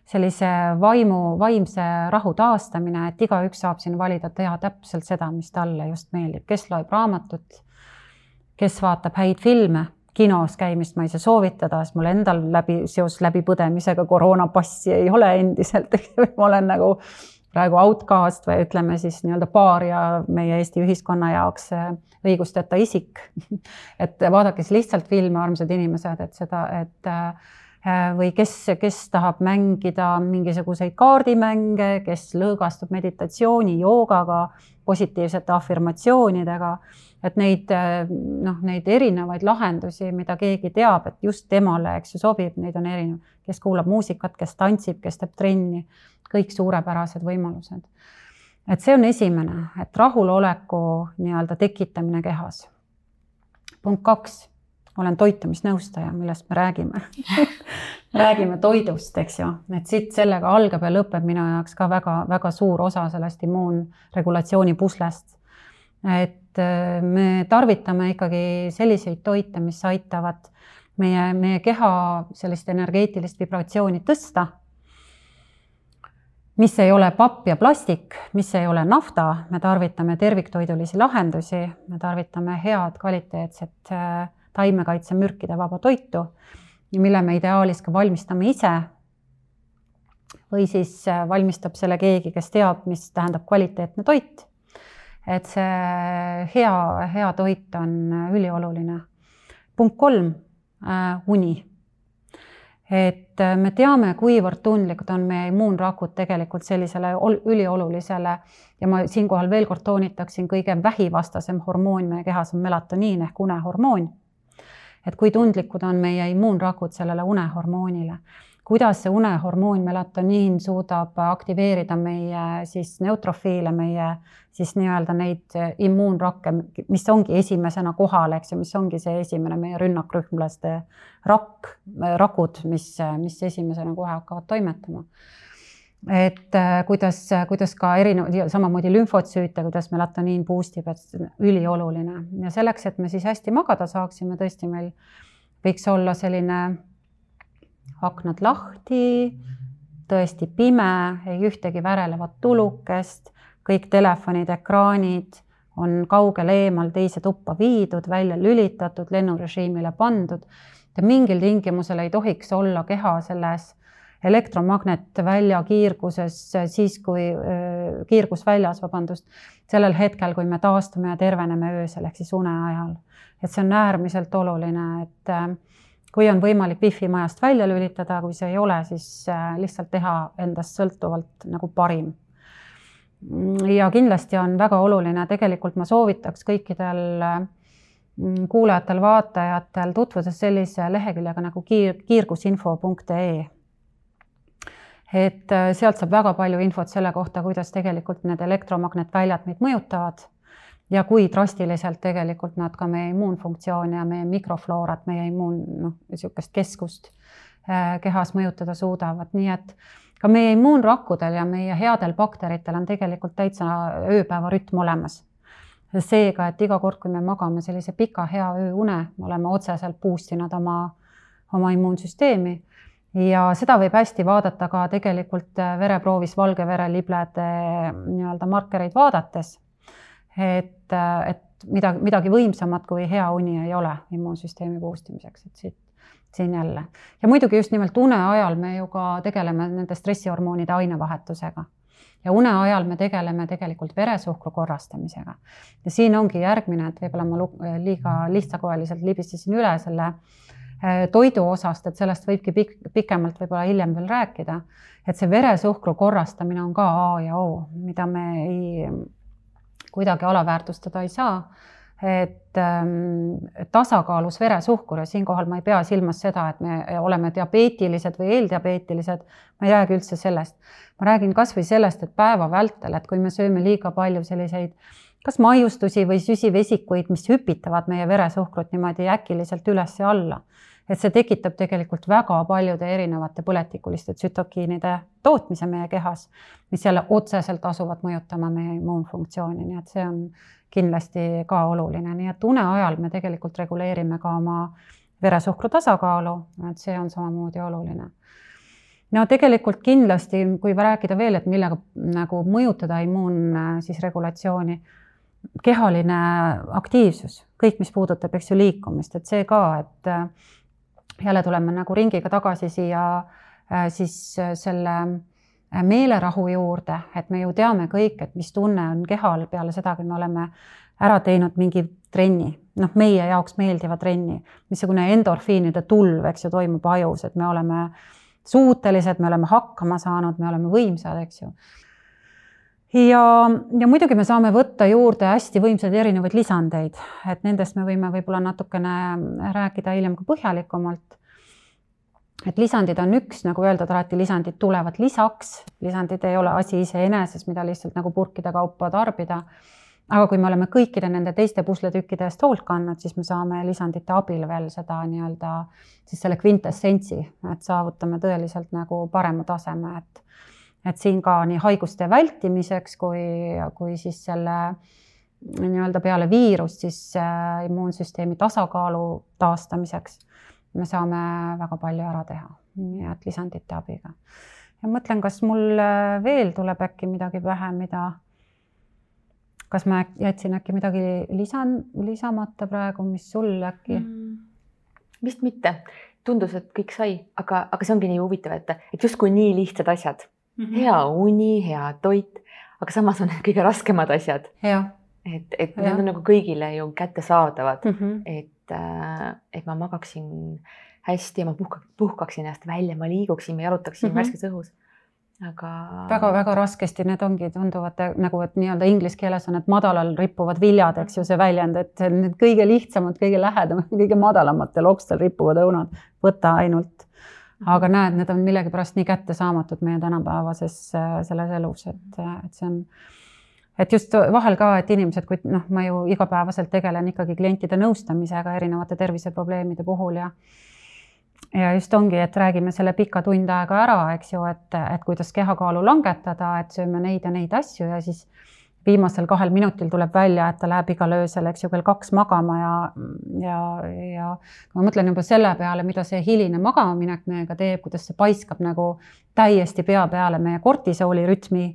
S2: sellise vaimu, vaimse rahu taastamine, et igaüks saab siin valida, teha täpselt seda, mis talle just meeldib, kes loeb raamatut, kes vaatab häid filme, kinos käimist ma ei saa soovitada, sest mul endal läbi, seoses läbipõdemisega koroonapassi ei ole endiselt, ma olen nagu praegu outcast või ütleme siis nii-öelda paaria meie Eesti ühiskonna jaoks äh, õigusteta isik. et vaadake siis lihtsalt filme, armsad inimesed, et seda, et Äh, või kes, kes tahab mängida mingisuguseid kaardimänge, kes lõõgastub meditatsiooni, joogaga, positiivsete afirmatsioonidega, et neid noh, neid erinevaid lahendusi, mida keegi teab, et just temale, eks ju, sobib, neid on erinev, kes kuulab muusikat, kes tantsib, kes teeb trenni, kõik suurepärased võimalused. et see on esimene, et rahuloleku nii-öelda tekitamine kehas. punkt kaks olen toitumisnõustaja, millest me räägime. Räägime toidust, eks ju, et siit sellega algab ja lõpeb minu jaoks ka väga-väga suur osa sellest immuunregulatsiooni puslest. et äh, me tarvitame ikkagi selliseid toite, mis aitavad meie, meie keha sellist energeetilist vibratsiooni tõsta mis ei ole papp ja plastik, mis ei ole nafta, me tarvitame terviktoidulisi lahendusi, me tarvitame head kvaliteetset äh, taimekaitsemürkide vaba toitu, mille me ideaalis ka valmistame ise. või siis äh, valmistab selle keegi, kes teab, mis tähendab kvaliteetne toit. et see hea, hea toit on ülioluline. punkt kolm, uni et äh, me teame, kuivõrd tundlikud on meie immuunrakud tegelikult sellisele üliolulisele ja ma siinkohal veel kord toonitaksin, kõige vähivastasem hormoon meie kehas on melatoniin ehk unehormoon. Et kui tundlikud on meie immuunrakud sellele unehormoonile. Kuidas see unehormoon melatoniin suudab aktiveerida meie siis neutrofiile, meie siis nii-öelda neid immuunrakke, mis ongi esimesena kohal, eks ju, mis ongi see esimene meie rünnakrühmlaste rakk, rakud, mis, mis esimesena kohe hakkavad toimetama et äh, kuidas, kuidas ka erinevad, samamoodi lümfotsüüte, kuidas melatoniin boost ib, et ülioluline. Ja selleks, et me siis hästi magada saaksime, tõesti meil võiks olla selline aknad lahti, tõesti pime, ei ühtegi värelevat tulukest, kõik telefonid, ekraanid on kaugel eemal teise tuppa viidud, välja lülitatud, lennurežiimile pandud. Ja mingil tingimusel ei tohiks olla keha selles elektromagnetvälja kiirguses siis, kui kiirgus väljas, vabandust, sellel hetkel, kui me taastume ja terveneme öösel ehk siis une ajal. et see on äärmiselt oluline, et kui on võimalik wifi majast välja lülitada, kui see ei ole, siis lihtsalt teha endast sõltuvalt nagu parim. ja kindlasti on väga oluline, tegelikult ma soovitaks kõikidel kuulajatel-vaatajatel tutvuda sellise leheküljega nagu kiir, kiirgusinfo.ee. et äh, sealt saab väga palju infot selle kohta, kuidas tegelikult need elektromagnetväljad meid mõjutavad ja kui drastiliselt tegelikult nad ka meie immuunfunktsiooni ja meie mikrofloorat, meie immuun, noh, niisugust keskust äh, kehas mõjutada suudavad, nii et ka meie immuunrakkudel ja meie headel bakteritel on tegelikult täitsa ööpäevarütm olemas. seega, et iga kord, kui me magame sellise pika hea ööune, me oleme otseselt boost inud oma, oma immuunsüsteemi ja seda võib hästi vaadata ka tegelikult vereproovis valge vereliblede nii-öelda markereid vaadates et, et midagi, midagi võimsamat kui hea uni ei ole immuunsüsteemi boost imiseks, et siit, siin jälle. ja muidugi just nimelt une ajal me ju ka tegeleme nende stressihormoonide ainevahetusega ja une ajal me tegeleme tegelikult veresuhkru korrastamisega. ja siin ongi järgmine, et võib-olla ma liiga lihtsakoeliselt libistasin üle selle äh, toidu osast, et sellest võibki pik pikemalt võib-olla hiljem veel rääkida. et see veresuhkru korrastamine on ka A ja O, mida me ei kuidagi alaväärtustada ei saa. et ähm, tasakaalus veresuhkur ja siinkohal ma ei pea silmas seda, et me oleme diabeetilised või eeldiabeetilised. ma ei räägi üldse sellest. ma räägin kasvõi sellest, et päeva vältel, et kui me sööme liiga palju selliseid kas maiustusi või süsivesikuid, mis hüpitavad meie veresuhkrut niimoodi äkiliselt üles ja alla et see tekitab tegelikult väga paljude erinevate põletikuliste tsütokiinide tootmise meie kehas, mis jälle otseselt asuvad mõjutama meie immuunfunktsiooni, nii et see on kindlasti ka oluline, nii et une ajal me tegelikult reguleerime ka oma veresuhkru tasakaalu, et see on samamoodi oluline. No tegelikult kindlasti, kui rääkida veel, et millega nagu mõjutada immuun siis regulatsiooni, kehaline aktiivsus, kõik, mis puudutab, eks ju, liikumist, et see ka, et jälle tuleme nagu ringiga tagasi siia äh, siis äh, selle äh, meelerahu juurde, et me ju teame kõik, et mis tunne on kehal peale seda, kui me oleme ära teinud mingi trenni, noh, meie jaoks meeldiva trenni, missugune endorfiinide tulv, eks ju, toimub ajus, et me oleme suutelised, me oleme hakkama saanud, me oleme võimsad, eks ju ja, ja muidugi me saame võtta juurde hästi võimsaid erinevaid lisandeid, et nendest me võime võib-olla natukene rääkida hiljem ka põhjalikumalt. et lisandid on üks, nagu öeldud, alati lisandid tulevad lisaks, lisandid ei ole asi iseeneses, mida lihtsalt nagu purkide kaupa tarbida. aga kui me oleme kõikide nende teiste pusletükkide eest hoolt kandnud, siis me saame lisandite abil veel seda nii-öelda siis selle kvintessentsi, et saavutame tõeliselt nagu parema taseme, et et siin ka nii haiguste vältimiseks kui, kui siis selle nii-öelda peale viirust siis äh, immuunsüsteemi tasakaalu taastamiseks me saame väga palju ära teha, nii et lisandite abiga. ja mõtlen, kas mul äh, veel tuleb äkki midagi pähe, mida, kas ma jätsin äkki midagi lisan, lisamata praegu, mis sul äkki mm,?
S1: vist mitte, tundus, et kõik sai, aga, aga see ongi nii huvitav, et, et justkui nii lihtsad asjad mm. -hmm. hea uni, hea toit, aga samas on need kõige raskemad asjad. et, et ja. need on nagu kõigile ju kättesaadavad mm, -hmm. et, äh, et ma magaksin hästi ja ma puhka, puhkaksin ennast välja, ma liiguksin, ma jalutaksin mm -hmm. värskes õhus aga.
S2: väga-väga raskesti need ongi, tunduvad nagu, et nii-öelda inglise keeles on need madalal rippuvad viljad, eks ju, see väljend, et need kõige lihtsamad, kõige lähedamad, kõige madalamatel okstel rippuvad õunad, võta ainult. Aga mhm. näed, need on millegipärast nii kättesaamatud meie tänapäevases selles elus, et, et see on et just vahel ka, et inimesed, kui noh, ma ju igapäevaselt tegelen ikkagi klientide nõustamisega erinevate terviseprobleemide puhul ja ja just ongi, et räägime selle pika tund aega ära, eks ju, et, et kuidas kehakaalu langetada, et sööme neid ja neid asju ja siis viimasel kahel minutil tuleb välja, et ta läheb igal öösel, eks ju, kell kaks magama ja, ja, ja ma mõtlen juba selle peale, mida see hiline magamaminek meiega teeb, kuidas see paiskab nagu täiesti pea peale meie kortisooli rütmi,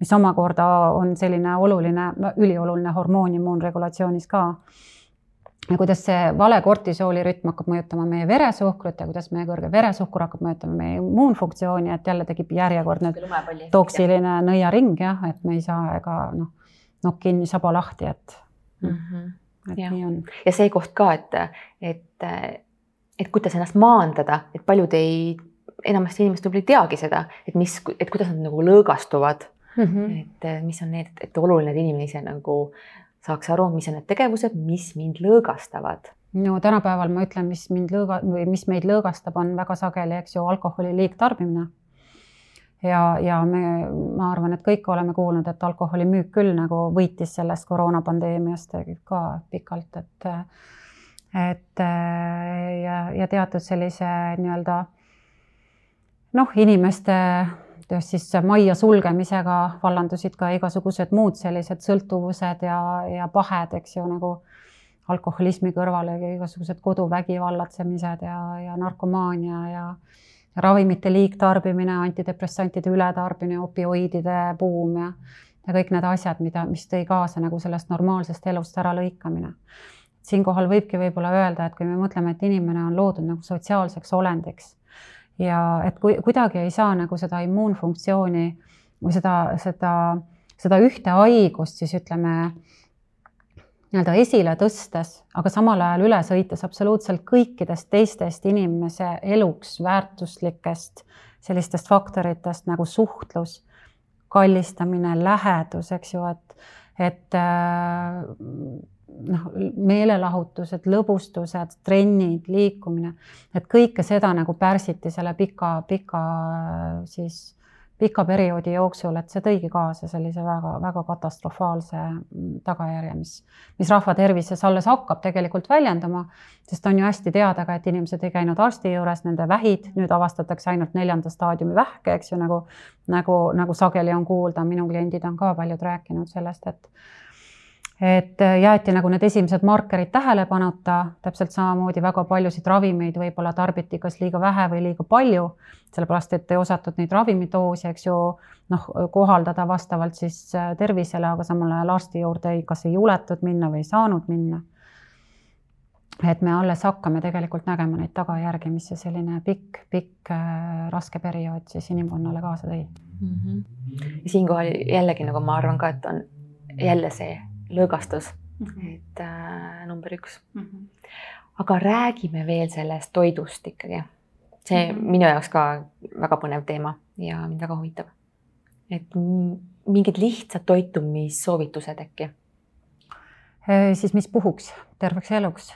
S2: mis omakorda on selline oluline, ülioluline hormoon immuunregulatsioonis ka ja kuidas see vale kortisooli rütm hakkab mõjutama meie veresuhkrut ja kuidas meie kõrge veresuhkur hakkab mõjutama meie immuunfunktsiooni, et jälle tekib järjekordne toksiline nõiaring jah, et me ei saa ega noh, nokk kinni, saba lahti, et mm. -hmm.
S1: et ja. nii on. ja see koht ka, et, et, et kuidas ennast maandada, et paljud ei, enamasti inimesed võib-olla ei teagi seda, et mis, et kuidas nad nagu lõõgastuvad mm. -hmm. et mis on need, et oluline, et inimene ise nagu saaks aru, mis on need tegevused, mis mind lõõgastavad.
S2: no tänapäeval ma ütlen, mis mind lõõga- või mis meid lõõgastab, on väga sageli, eks ju, alkoholi liigtarbimine. ja, ja me, ma arvan, et kõik oleme kuulnud, et alkoholi müük küll nagu võitis sellest koroonapandeemiast ka pikalt, et et ja, ja teatud sellise nii-öelda noh, inimeste siis majja sulgemisega vallandusid ka igasugused muud sellised sõltuvused ja, ja pahed, eks ju, nagu alkoholismi kõrvale igasugused koduvägivallatsemised ja, ja narkomaania ja ravimite liigtarbimine, antidepressantide ületarbimine, opioidide buum ja, ja kõik need asjad, mida, mis tõi kaasa nagu sellest normaalsest elust äralõikamine. siinkohal võibki võib-olla öelda, et kui me mõtleme, et inimene on loodud nagu sotsiaalseks olendiks ja et kui kuidagi ei saa nagu seda immuunfunktsiooni või seda, seda, seda ühte haigust siis ütleme nii-öelda esile tõstes, aga samal ajal üle sõites absoluutselt kõikidest teistest inimese eluks väärtuslikest sellistest faktoritest nagu suhtlus, kallistamine, lähedus, eks ju, et, et noh, meelelahutused, lõbustused, trennid, liikumine, et kõike seda nagu pärsiti selle pika, pika siis pika perioodi jooksul, et see tõigi kaasa sellise väga-väga katastrofaalse tagajärje, mis, mis rahva tervises alles hakkab tegelikult väljenduma, sest on ju hästi teada ka, et inimesed ei käinud arsti juures, nende vähid nüüd avastatakse ainult neljanda staadiumi vähke, eks ju, nagu, nagu, nagu sageli on kuulda, minu kliendid on ka paljud rääkinud sellest, et et äh, jäeti nagu need esimesed markerid tähelepanuta, täpselt samamoodi väga paljusid ravimeid võib-olla tarbiti kas liiga vähe või liiga palju, sellepärast et ei osatud neid ravimidoose, eks ju, noh, kohaldada vastavalt siis äh, tervisele, aga samal ajal arsti juurde ei, kas ei juletud minna või ei saanud minna. et me alles hakkame tegelikult nägema neid tagajärgi, mis see selline pikk, pikk äh, raske periood siis inimkonnale kaasa tõi mm.
S1: -hmm. siinkohal jällegi nagu ma arvan ka, et on jälle see lõõgastus mm, -hmm. et äh, number üks mm. -hmm. aga räägime veel sellest toidust ikkagi. see mm -hmm. minu jaoks ka väga põnev teema ja mind väga huvitab. et mingid lihtsad toitumissoovitused äkki?
S2: Siis mis puhuks terveks eluks?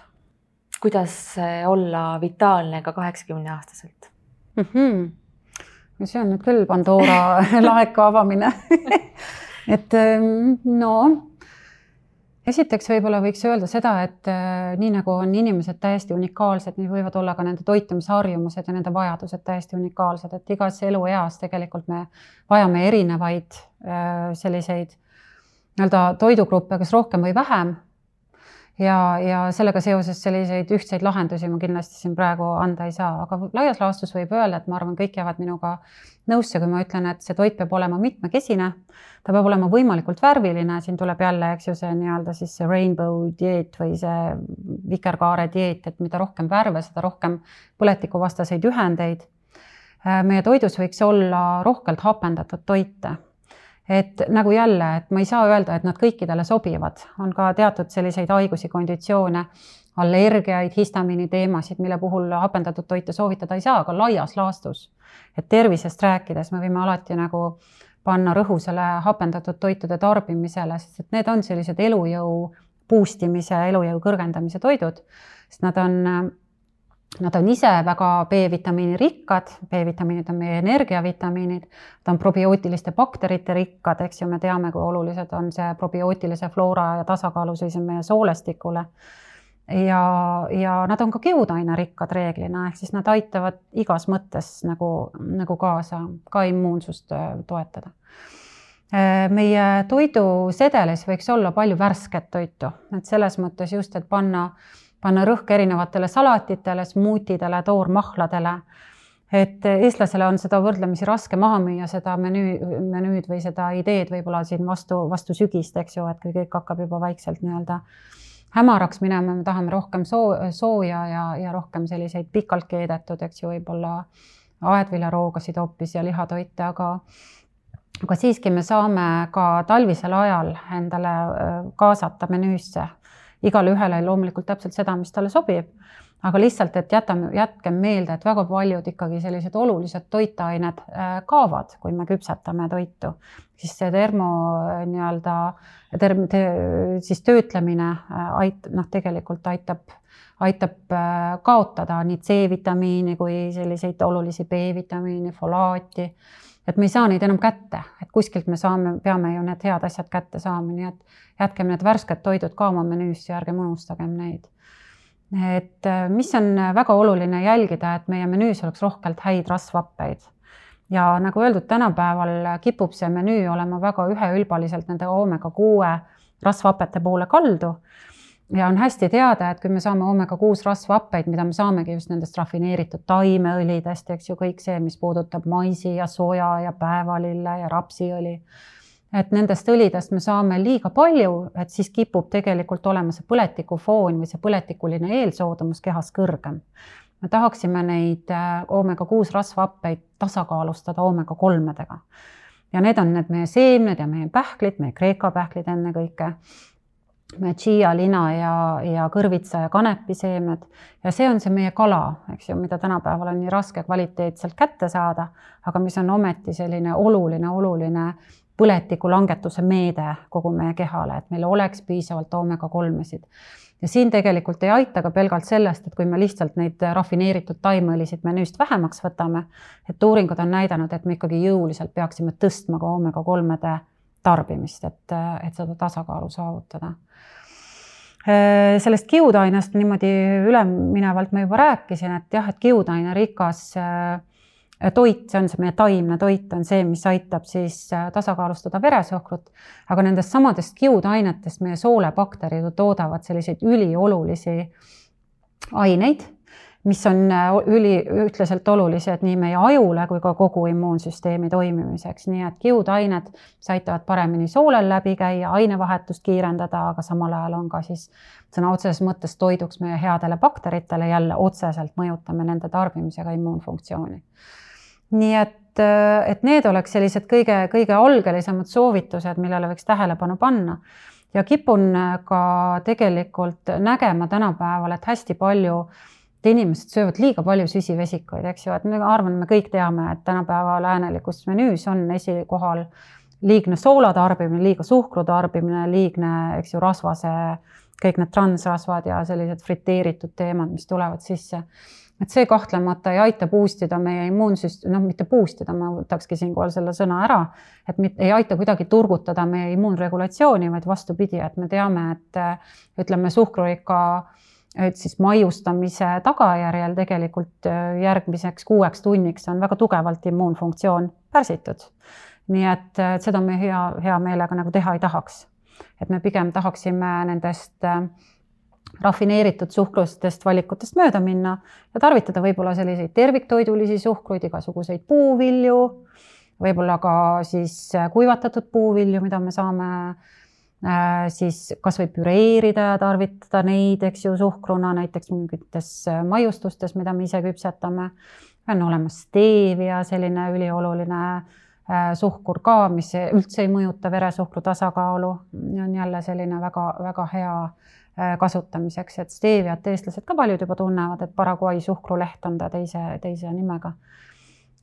S1: kuidas äh, olla vitaalne ka kaheksakümne aastaselt mm?
S2: -hmm. no see on nüüd küll Pandora laeka avamine et ähm, no esiteks võib-olla võiks öelda seda, et äh, nii nagu on inimesed täiesti unikaalsed, nii võivad olla ka nende toitumisharjumused ja nende vajadused täiesti unikaalsed, et igas elueas tegelikult me vajame erinevaid äh, selliseid nii-öelda toidugruppe, kas rohkem või vähem ja, ja sellega seoses selliseid ühtseid lahendusi ma kindlasti siin praegu anda ei saa, aga laias laastus võib öelda, et ma arvan, kõik jäävad minuga nõusse, kui ma ütlen, et see toit peab olema mitmekesine. ta peab olema võimalikult värviline, siin tuleb jälle, eks ju, see nii-öelda siis see rainbow dieet või see vikerkaare dieet, et mida rohkem värve, seda rohkem põletikuvastaseid ühendeid. Meie toidus võiks olla rohkelt hapendatud toite et nagu jälle, et ma ei saa öelda, et nad kõikidele sobivad, on ka teatud selliseid haigusi, konditsioone, allergiaid, histamiini teemasid, mille puhul hapendatud toite soovitada ei saa, aga laias laastus. et tervisest rääkides me võime alati nagu panna rõhu selle hapendatud toitude tarbimisele, sest et need on sellised elujõu boost imise, elujõu kõrgendamise toidud, sest nad on Nad on ise väga B-vitamiini rikkad, B-vitamiinid on meie energiavitamiinid, ta on probiootiliste bakterite rikkad, eks ju, me teame, kui olulised on see probiootilise floora ja tasakaalu seis on meie soolestikule. ja, ja nad on ka kiudaine rikkad reeglina, ehk siis nad aitavad igas mõttes nagu, nagu kaasa, ka immuunsust äh, toetada äh, meie toidusedelis võiks olla palju värsket toitu, et selles mõttes just, et panna panna rõhk erinevatele salatitele, smuutidele, toormahladele. et eestlasele on seda võrdlemisi raske maha müüa, seda menüü, menüüd või seda ideed võib-olla siin vastu, vastu sügist, eks ju, et kui kõik hakkab juba vaikselt nii-öelda hämaraks minema, me tahame rohkem soo, sooja ja, ja rohkem selliseid pikalt keedetud, eks ju, võib-olla aedviljaroogasid hoopis ja lihatoite, aga aga siiski me saame ka talvisel ajal endale äh, kaasata menüüsse igale ühele loomulikult täpselt seda, mis talle sobib. aga lihtsalt, et jätame, jätkem meelde, et väga paljud ikkagi sellised olulised toitained äh, kaovad, kui me küpsetame toitu, siis see termo äh, nii-öelda term-, te, siis töötlemine äh, ait-, noh, tegelikult aitab aitab kaotada nii C-vitamiini kui selliseid olulisi B-vitamiini, folaati et me ei saa neid enam kätte, et kuskilt me saame, peame ju need head asjad kätte saama, nii et jätkem need värsked toidud ka oma menüüsse ja ärgem unustagem neid. et äh, mis on väga oluline jälgida, et meie menüüs oleks rohkelt häid rasvhappeid ja nagu öeldud, tänapäeval kipub see menüü olema väga üheülbaliselt nende oomega kuue rasvhapete poole kaldu ja on hästi teada, et kui me saame oomega kuus rasvhappeid, mida me saamegi just nendest rafineeritud taimeõlidest, eks ju, kõik see, mis puudutab maisi ja soja ja päevalille ja rapsiõli. et nendest õlidest me saame liiga palju, et siis kipub tegelikult olema see põletikufoon või see põletikuline eelsoodumus kehas kõrgem. me tahaksime neid äh, oomega kuus rasvhappeid tasakaalustada oomega kolmedega. ja need on need meie seemned ja meie pähklid, meie kreeka pähklid ennekõike chia lina ja, ja kõrvitsa ja kanepiseemned ja see on see meie kala, eks ju, mida tänapäeval on nii raske kvaliteetselt kätte saada, aga mis on ometi selline oluline, oluline põletiku langetuse meede kogu meie kehale, et meil oleks piisavalt oomega kolmesid. ja siin tegelikult ei aita ka pelgalt sellest, et kui me lihtsalt neid rafineeritud taimeõlisid menüüst vähemaks võtame, et uuringud on näidanud, et me ikkagi jõuliselt peaksime tõstma ka oomega kolmede tarbimist, et, et seda tasakaalu saavutada. Äh, sellest kiudainest niimoodi üleminevalt ma juba rääkisin, et jah, et kiudaine rikas äh, toit, see on see meie taimne toit, on see, mis aitab siis äh, tasakaalustada veresuhkrut, aga nendest samadest kiudainetest meie soolebakterid toodavad selliseid üliolulisi aineid mis on äh, üli, ühtlaselt olulised nii meie ajule kui ka kogu immuunsüsteemi toimimiseks, nii et kiudained, mis aitavad paremini soolel läbi käia, ainevahetust kiirendada, aga samal ajal on ka siis sõna otseses mõttes toiduks meie headele bakteritele, jälle otseselt mõjutame nende tarbimisega immuunfunktsiooni. nii et, äh, et need oleks sellised kõige-kõige algelisemad soovitused, millele võiks tähelepanu panna ja kipun ka tegelikult nägema tänapäeval, et hästi palju äh, et inimesed söövad liiga palju süsivesikuid, eks ju, et ma arvan, me kõik teame, et tänapäeva läänelikus menüüs on esikohal liigne soola tarbimine, liiga suhkru tarbimine, liigne, eks ju, rasvase, kõik need transrasvad ja sellised friteeritud teemad, mis tulevad sisse. et see kahtlemata ei aita boost ida meie immuunsüst-, noh, mitte boost ida, ma võtakski siinkohal selle sõna ära, et mitte ei aita kuidagi turgutada meie immuunregulatsiooni, vaid vastupidi, et me teame, et ütleme, suhkrurikka et siis maiustamise tagajärjel tegelikult äh, järgmiseks kuueks tunniks on väga tugevalt immuunfunktsioon pärsitud. nii et äh, seda me hea, hea meelega nagu teha ei tahaks. et me pigem tahaksime nendest äh, rafineeritud suhkrustest valikutest mööda minna ja tarvitada võib-olla selliseid terviktoidulisi suhkruid, igasuguseid puuvilju, võib-olla ka siis kuivatatud puuvilju, mida me saame siis kasvõi püreerida ja tarvitada neid, eks ju, suhkruna näiteks mingites äh, maiustustes, mida me ise küpsetame. on olemas stevia, selline ülioluline äh, suhkur ka, mis üldse ei mõjuta veresuhkru tasakaalu, on jälle selline väga-väga hea äh, kasutamiseks, et steeviat eestlased ka paljud juba tunnevad, et Paraguay suhkruleht on ta teise, teise nimega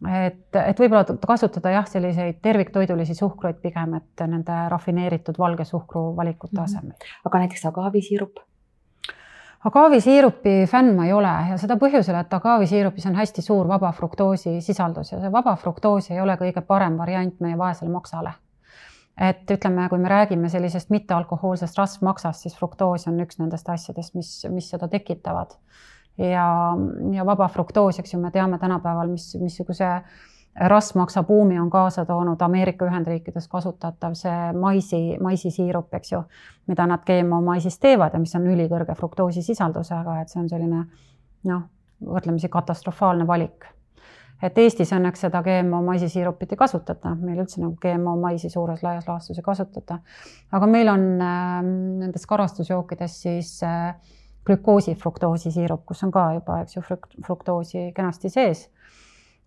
S2: et, et võib-olla kasutada jah, selliseid terviktoidulisi suhkruid pigem, et nende rafineeritud valge suhkru valikute asemel mm.
S1: -hmm. aga näiteks agaavisiirup?
S2: agaavisiirupi fänn ma ei ole ja seda põhjusel, et agaavisiirupis on hästi suur vaba fruktoosi sisaldus ja see vaba fruktoos ei ole kõige parem variant meie vaesele maksale. et ütleme, kui me räägime sellisest mittealkohoolsest rasvmaksast, siis fruktoos on üks nendest asjadest, mis, mis seda tekitavad ja, ja vaba fruktoos, eks ju, me teame tänapäeval, mis, missuguse rasvmaksa buumi on kaasa toonud Ameerika Ühendriikides kasutatav see maisi, maisisiirup, eks ju, mida nad GMO maisist teevad ja mis on ülikõrge fruktoosisisaldusega, et see on selline noh, võrdlemisi katastrofaalne valik. et Eestis õnneks seda GMO maisisiirupit ei kasutata, meil üldse nagu GMO maisi suures laias laastus ei kasutata. aga meil on äh, nendes karastusjookides siis äh, glükoosi fruktoosi siirup, kus on ka juba, eks ju, fruktoosi kenasti sees.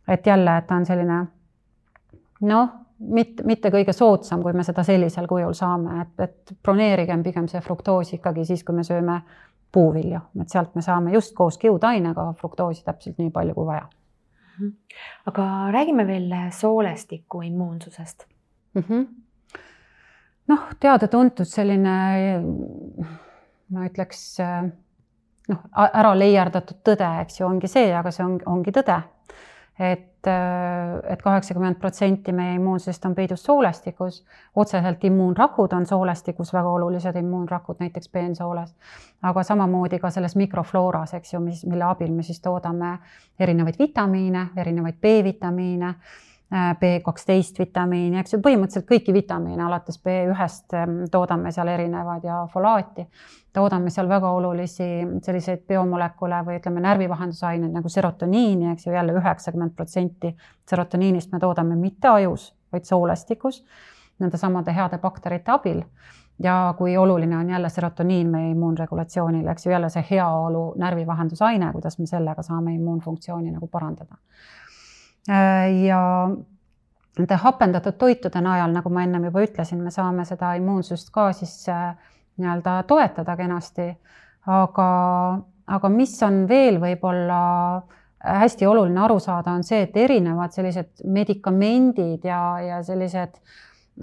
S2: et jälle, et ta on selline noh, mitte, mitte kõige soodsam, kui me seda sellisel kujul saame, et, et broneerigem pigem see fruktoos ikkagi siis, kui me sööme puuvilju, et sealt me saame just koos kiudainega fruktoosi täpselt nii palju kui vaja.
S1: Mhm. aga räägime veel soolestiku immuunsusest mm. -hmm.
S2: noh, teada-tuntud selline ma ütleks noh, ära leierdatud tõde, eks ju, ongi see, aga see on, ongi tõde. et, et kaheksakümmend protsenti meie immuunsust on peidus soolestikus, otseselt immuunrakud on soolestikus väga olulised immuunrakud, näiteks peensooles, aga samamoodi ka selles mikroflooras, eks ju, mis, mille abil me siis toodame erinevaid vitamiine, erinevaid B-vitamiine B12 vitamiini, eks ju, põhimõtteliselt kõiki vitamiine alates B1-st ehm, toodame seal erinevaid ja folaati. toodame seal väga olulisi selliseid biomolekule või ütleme, närvivahendusaineid nagu serotoniini, eks ju jälle, jälle üheksakümmend protsenti serotoniinist me toodame mitte ajus, vaid soolestikus nende samade heade bakterite abil ja kui oluline on jälle serotoniin meie immuunregulatsioonile, eks ju, jälle see heaolu närvivahendusaine, kuidas me sellega saame immuunfunktsiooni nagu parandada Äh, ja nende hapendatud toitude najal, nagu ma ennem juba ütlesin, me saame seda immuunsust ka siis äh, nii-öelda toetada kenasti. aga, aga mis on veel võib-olla hästi oluline aru saada, on see, et erinevad sellised medikamendid ja, ja sellised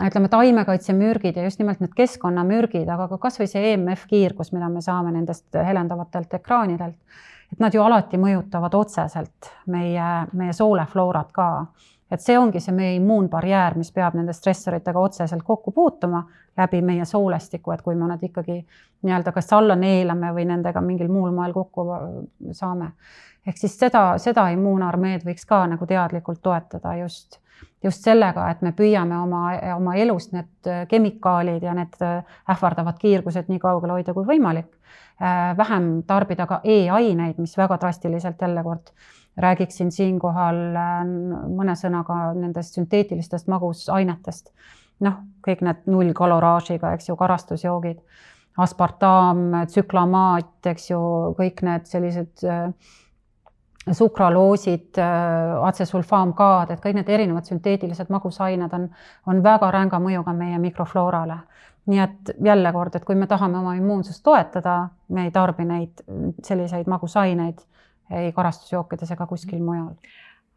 S2: ütleme, taimekaitsemürgid ja just nimelt need keskkonnamürgid, aga ka kasvõi see EMF kiirgus, mida me saame nendest helendavatelt ekraanidelt et nad ju alati mõjutavad otseselt meie, meie soolefloorat ka. et see ongi see meie immuunbarjäär, mis peab nende stressoritega otseselt kokku puutuma läbi meie soolestiku, et kui me nad ikkagi nii-öelda kas alla neelame või nendega mingil muul moel kokku saame. ehk siis seda, seda immuunarmeed võiks ka nagu teadlikult toetada just just sellega, et me püüame oma, oma elust need kemikaalid ja need ähvardavad kiirgused nii kaugel hoida kui võimalik vähem tarbida ka e-aineid, mis väga drastiliselt jälle kord räägiksin siinkohal äh, mõne sõnaga nendest sünteetilistest magusainetest. noh, kõik need nullkaloraažiga, eks ju, karastusjoogid, aspartam, tsüklamaat, eks ju, kõik need sellised äh, sukraloosid, atsesulfaamkaad, et kõik need erinevad sünteetilised magusained on, on väga ränga mõjuga meie mikrofloorale nii et jälle kord, et kui me tahame oma immuunsust toetada, me ei tarbi neid selliseid magusaineid ei karastusjookides ega kuskil mujal.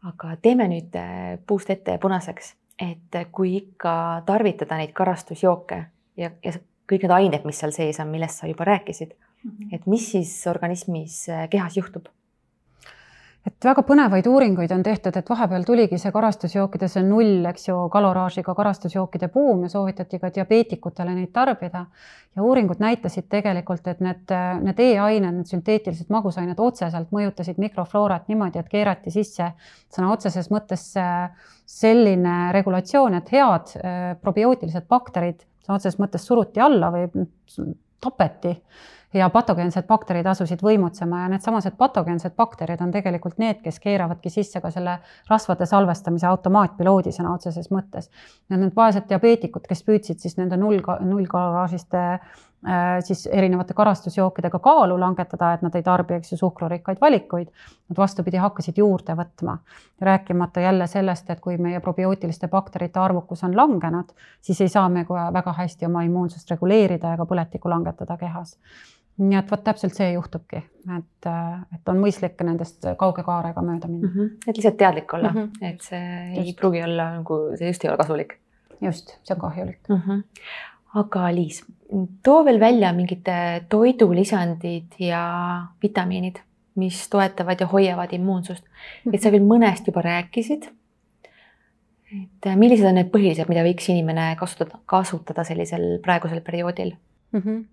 S1: aga teeme nüüd äh, puust ette punaseks, et kui ikka tarvitada neid karastusjooke ja, ja kõik need ained, mis seal sees on, millest sa juba rääkisid mm, -hmm. et mis siis organismis, äh, kehas juhtub?
S2: Et väga põnevaid uuringuid on tehtud, et vahepeal tuligi see karastusjookide, see null, eks ju, kaloraažiga karastusjookide buum ja soovitati ka diabeetikutele neid tarbida. ja uuringud näitasid tegelikult, et need, need E-ained, need sünteetilised magusained otseselt mõjutasid mikrofloorat niimoodi, et keerati sisse sõna otseses mõttes selline regulatsioon, et head probiootilised bakterid sõna otseses mõttes suruti alla või tapeti ja patogeensed bakterid asusid võimutsema ja needsamased patogeensed bakterid on tegelikult need, kes keeravadki sisse ka selle rasvade salvestamise automaatpiloodi sõna otseses mõttes. need vaesed diabeetikud, kes püüdsid siis nende null, nullkaloraažiste Äh, siis erinevate karastusjookidega kaalu langetada, et nad ei tarbi, eks ju, suhkrurikkaid valikuid. Nad vastupidi hakkasid juurde võtma, rääkimata jälle sellest, et kui meie probiootiliste bakterite arvukus on langenud, siis ei saa me kohe väga hästi oma immuunsust reguleerida ega põletikku langetada kehas. Nii et vot täpselt see juhtubki, et, et on mõistlik nendest kauge kaarega mööda minna mm.
S1: -hmm. et lihtsalt teadlik olla mm, -hmm. et see just. ei pruugi olla nagu, see just ei ole kasulik.
S2: just, see on kahjulik
S1: mm. -hmm aga Liis, too veel välja mingid toidulisandid ja vitamiinid, mis toetavad ja hoiavad immuunsust. et sa küll mõnest juba rääkisid. et millised on need põhilised, mida võiks inimene kasutada, kasutada sellisel praegusel perioodil mm? -hmm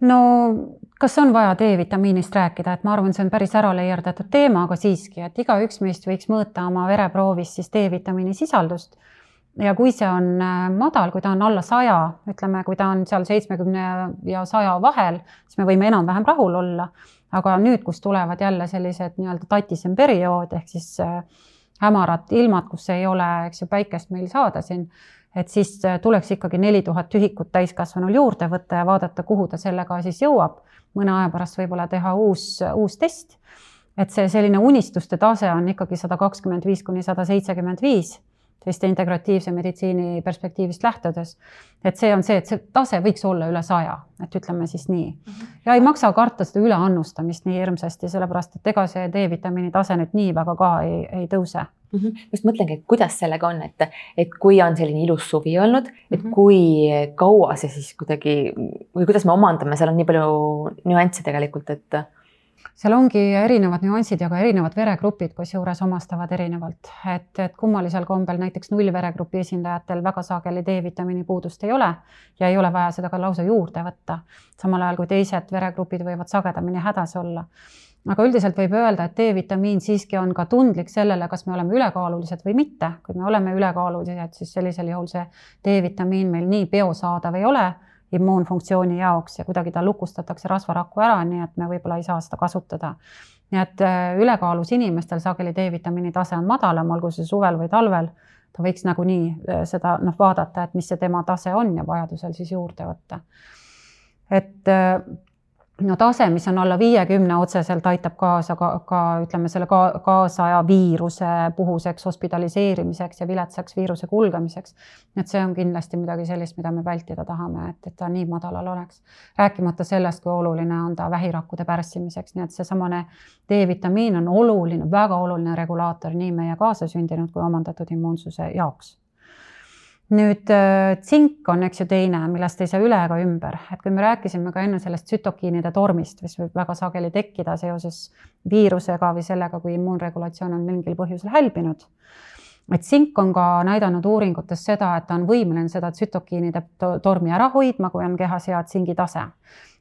S2: no kas on vaja D-vitamiinist rääkida, et ma arvan, see on päris ära leierdatud teema, aga siiski, et igaüks meist võiks mõõta oma vereproovis siis D-vitamiini sisaldust ja kui see on äh, madal, kui ta on alla saja, ütleme, kui ta on seal seitsmekümne ja saja vahel, siis me võime enam-vähem rahul olla. aga nüüd, kus tulevad jälle sellised nii-öelda tatisem periood ehk siis äh, hämarad ilmad, kus ei ole, eks ju, päikest meil saada siin, et siis äh, tuleks ikkagi neli tuhat ühikut täiskasvanul juurde võtta ja vaadata, kuhu ta sellega siis jõuab. mõne aja pärast võib-olla teha uus, uus test. et see selline unistuste tase on ikkagi sada kakskümmend viis kuni sada seitsekümmend viis selliste integratiivse meditsiini perspektiivist lähtudes. et see on see, et see tase võiks olla üle saja, et ütleme siis nii mm. -hmm. ja ei maksa karta seda üleannustamist nii hirmsasti, sellepärast et ega see D-vitamiini tase nüüd nii väga ka ei, ei tõuse
S1: mm. -hmm. just mõtlengi, et kuidas sellega on, et, et kui on selline ilus suvi olnud, et mm -hmm. kui kaua see siis kuidagi või kuidas me omandame, seal on nii palju nüansse tegelikult, et
S2: seal ongi erinevad nüansid ja ka erinevad veregrupid, kusjuures omastavad erinevalt, et, et kummalisel kombel näiteks nullveregrupi esindajatel väga sageli D-vitamiini puudust ei ole ja ei ole vaja seda ka lausa juurde võtta. samal ajal kui teised veregrupid võivad sagedamini hädas olla. aga üldiselt võib öelda, et D-vitamiin siiski on ka tundlik sellele, kas me oleme ülekaalulised või mitte. kui me oleme ülekaalulised, siis sellisel juhul see D-vitamiin meil nii biosaadav ei ole immuunfunktsiooni jaoks ja kuidagi ta lukustatakse rasvarakku ära, nii et me võib-olla ei saa seda kasutada. nii et äh, ülekaalus inimestel sageli D-vitamiini tase on madalam, olgu see suvel või talvel, ta võiks nagunii äh, seda noh, vaadata, et mis see tema tase on ja vajadusel siis juurde võtta. et äh, no tase, mis on alla viiekümne, otseselt aitab kaasa ka, ka ütleme selle ka, kaasaja viiruse puhuseks hospitaliseerimiseks ja viletsaks viiruse kulgemiseks. et see on kindlasti midagi sellist, mida me vältida tahame, et, et ta nii madalal oleks. rääkimata sellest, kui oluline on ta vähirakkude pärssimiseks, nii et seesamane D-vitamiin on oluline, väga oluline regulaator nii meie kaasasündinud kui omandatud immuunsuse jaoks nüüd äh, tsink on, eks ju, teine, millest ei saa üle ega ümber, et kui me rääkisime ka enne sellest tsütokiinide tormist, mis võib väga sageli tekkida seoses viirusega või sellega, kui immuunregulatsioon on mingil põhjusel hälbinud. et tsink on ka näidanud uuringutes seda, et ta on võimeline seda tsütokiinide tormi ära hoidma, kui on kehas hea tsingi tase.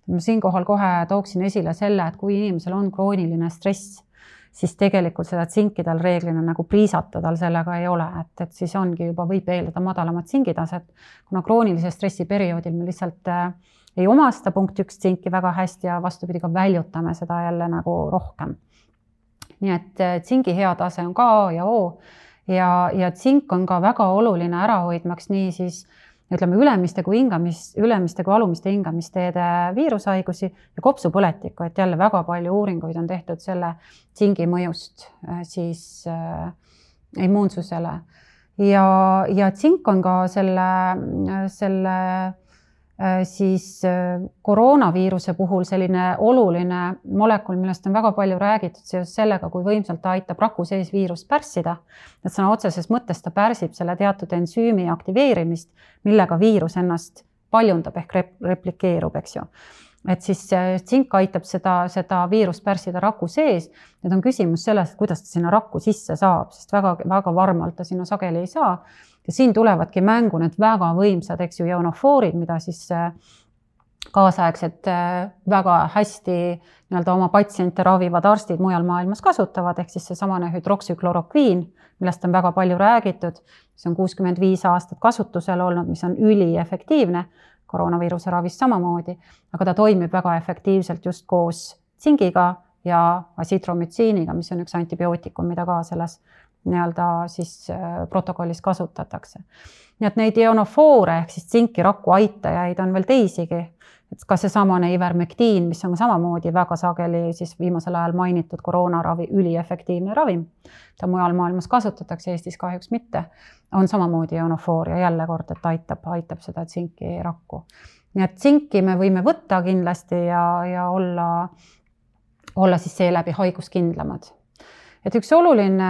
S2: ma siinkohal kohe tooksin esile selle, et kui inimesel on krooniline stress siis tegelikult seda tsinki tal reeglina nagu priisata tal sellega ei ole, et, et siis ongi juba, võib eeldada madalamat tsingitaset, kuna kroonilise stressi perioodil me lihtsalt äh, ei omasta punkt üks tsinki väga hästi ja vastupidi, ka väljutame seda jälle nagu rohkem. nii et äh, tsingi hea tase on ka A ja O ja, ja tsink on ka väga oluline ära hoidmaks nii siis äh, ütleme, ülemiste kui hingamis, ülemiste kui alumiste hingamisteede viirushaigusi ja kopsupõletikku, et jälle väga palju uuringuid on tehtud selle tsingi mõjust äh, siis äh, immuunsusele. ja, ja tsink on ka selle, selle Äh, siis äh, koroonaviiruse puhul selline oluline molekul, millest on väga palju räägitud seoses sellega, kui võimsalt ta aitab raku sees viirust pärssida. et sõna otseses mõttes ta pärsib selle teatud ensüümi aktiveerimist, millega viirus ennast paljundab ehk rep replikeerub, eks ju et siis tsink aitab seda, seda viirust pärssida raku sees. nüüd on küsimus selles, kuidas ta sinna rakku sisse saab, sest väga-väga varmalt ta sinna sageli ei saa ja siin tulevadki mängu need väga võimsad, eks ju, ionofoorid, mida siis äh, kaasaegsed äh, väga hästi nii-öelda oma patsiente ravivad arstid mujal maailmas kasutavad, ehk siis seesamane hüdroksüklorokviin, millest on väga palju räägitud, mis on kuuskümmend viis aastat kasutusel olnud, mis on üliefektiivne. Koroonaviiruse ravis samamoodi, aga ta toimib väga efektiivselt just koos tsingiga ja asitromütsiiniga, mis on üks antibiootikum, mida ka selles nii-öelda siis äh, protokollis kasutatakse. nii et neid ionofoore ehk siis tsinki raku aitajaid on veel teisigi et ka seesamane ivermektiin, mis on samamoodi väga sageli siis viimasel ajal mainitud koroonaravi, üliefektiivne ravim, mida mujal maailmas kasutatakse, Eestis kahjuks mitte, on samamoodi ionofooria jälle kord, et aitab, aitab seda tsinki rakku. nii et tsinki me võime võtta kindlasti ja, ja olla, olla siis seeläbi haiguskindlamad et üks oluline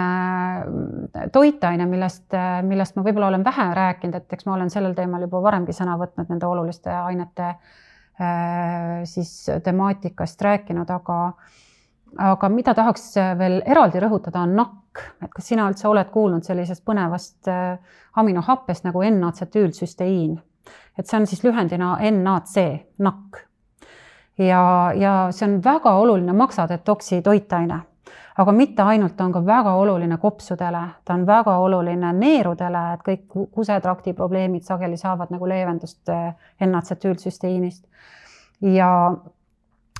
S2: toitaine, millest, millest ma võib-olla olen vähe rääkinud, et eks ma olen sellel teemal juba varemgi sõna võtnud nende oluliste ainete äh, Äh, siis temaatikast rääkinud, aga, aga mida tahaks veel eraldi rõhutada, on nakk, et kas sina üldse oled kuulnud sellisest põnevast äh, aminohappest nagu N-atsetüülsüsteiin, et see on siis lühendina NAC, nakk. ja, ja see on väga oluline maksatetoksi toitaine aga mitte ainult, ta on ka väga oluline kopsudele, ta on väga oluline neerudele, et kõik kusetrakti probleemid sageli saavad nagu leevendust eh, N-atsetüülsüsteiinist. ja,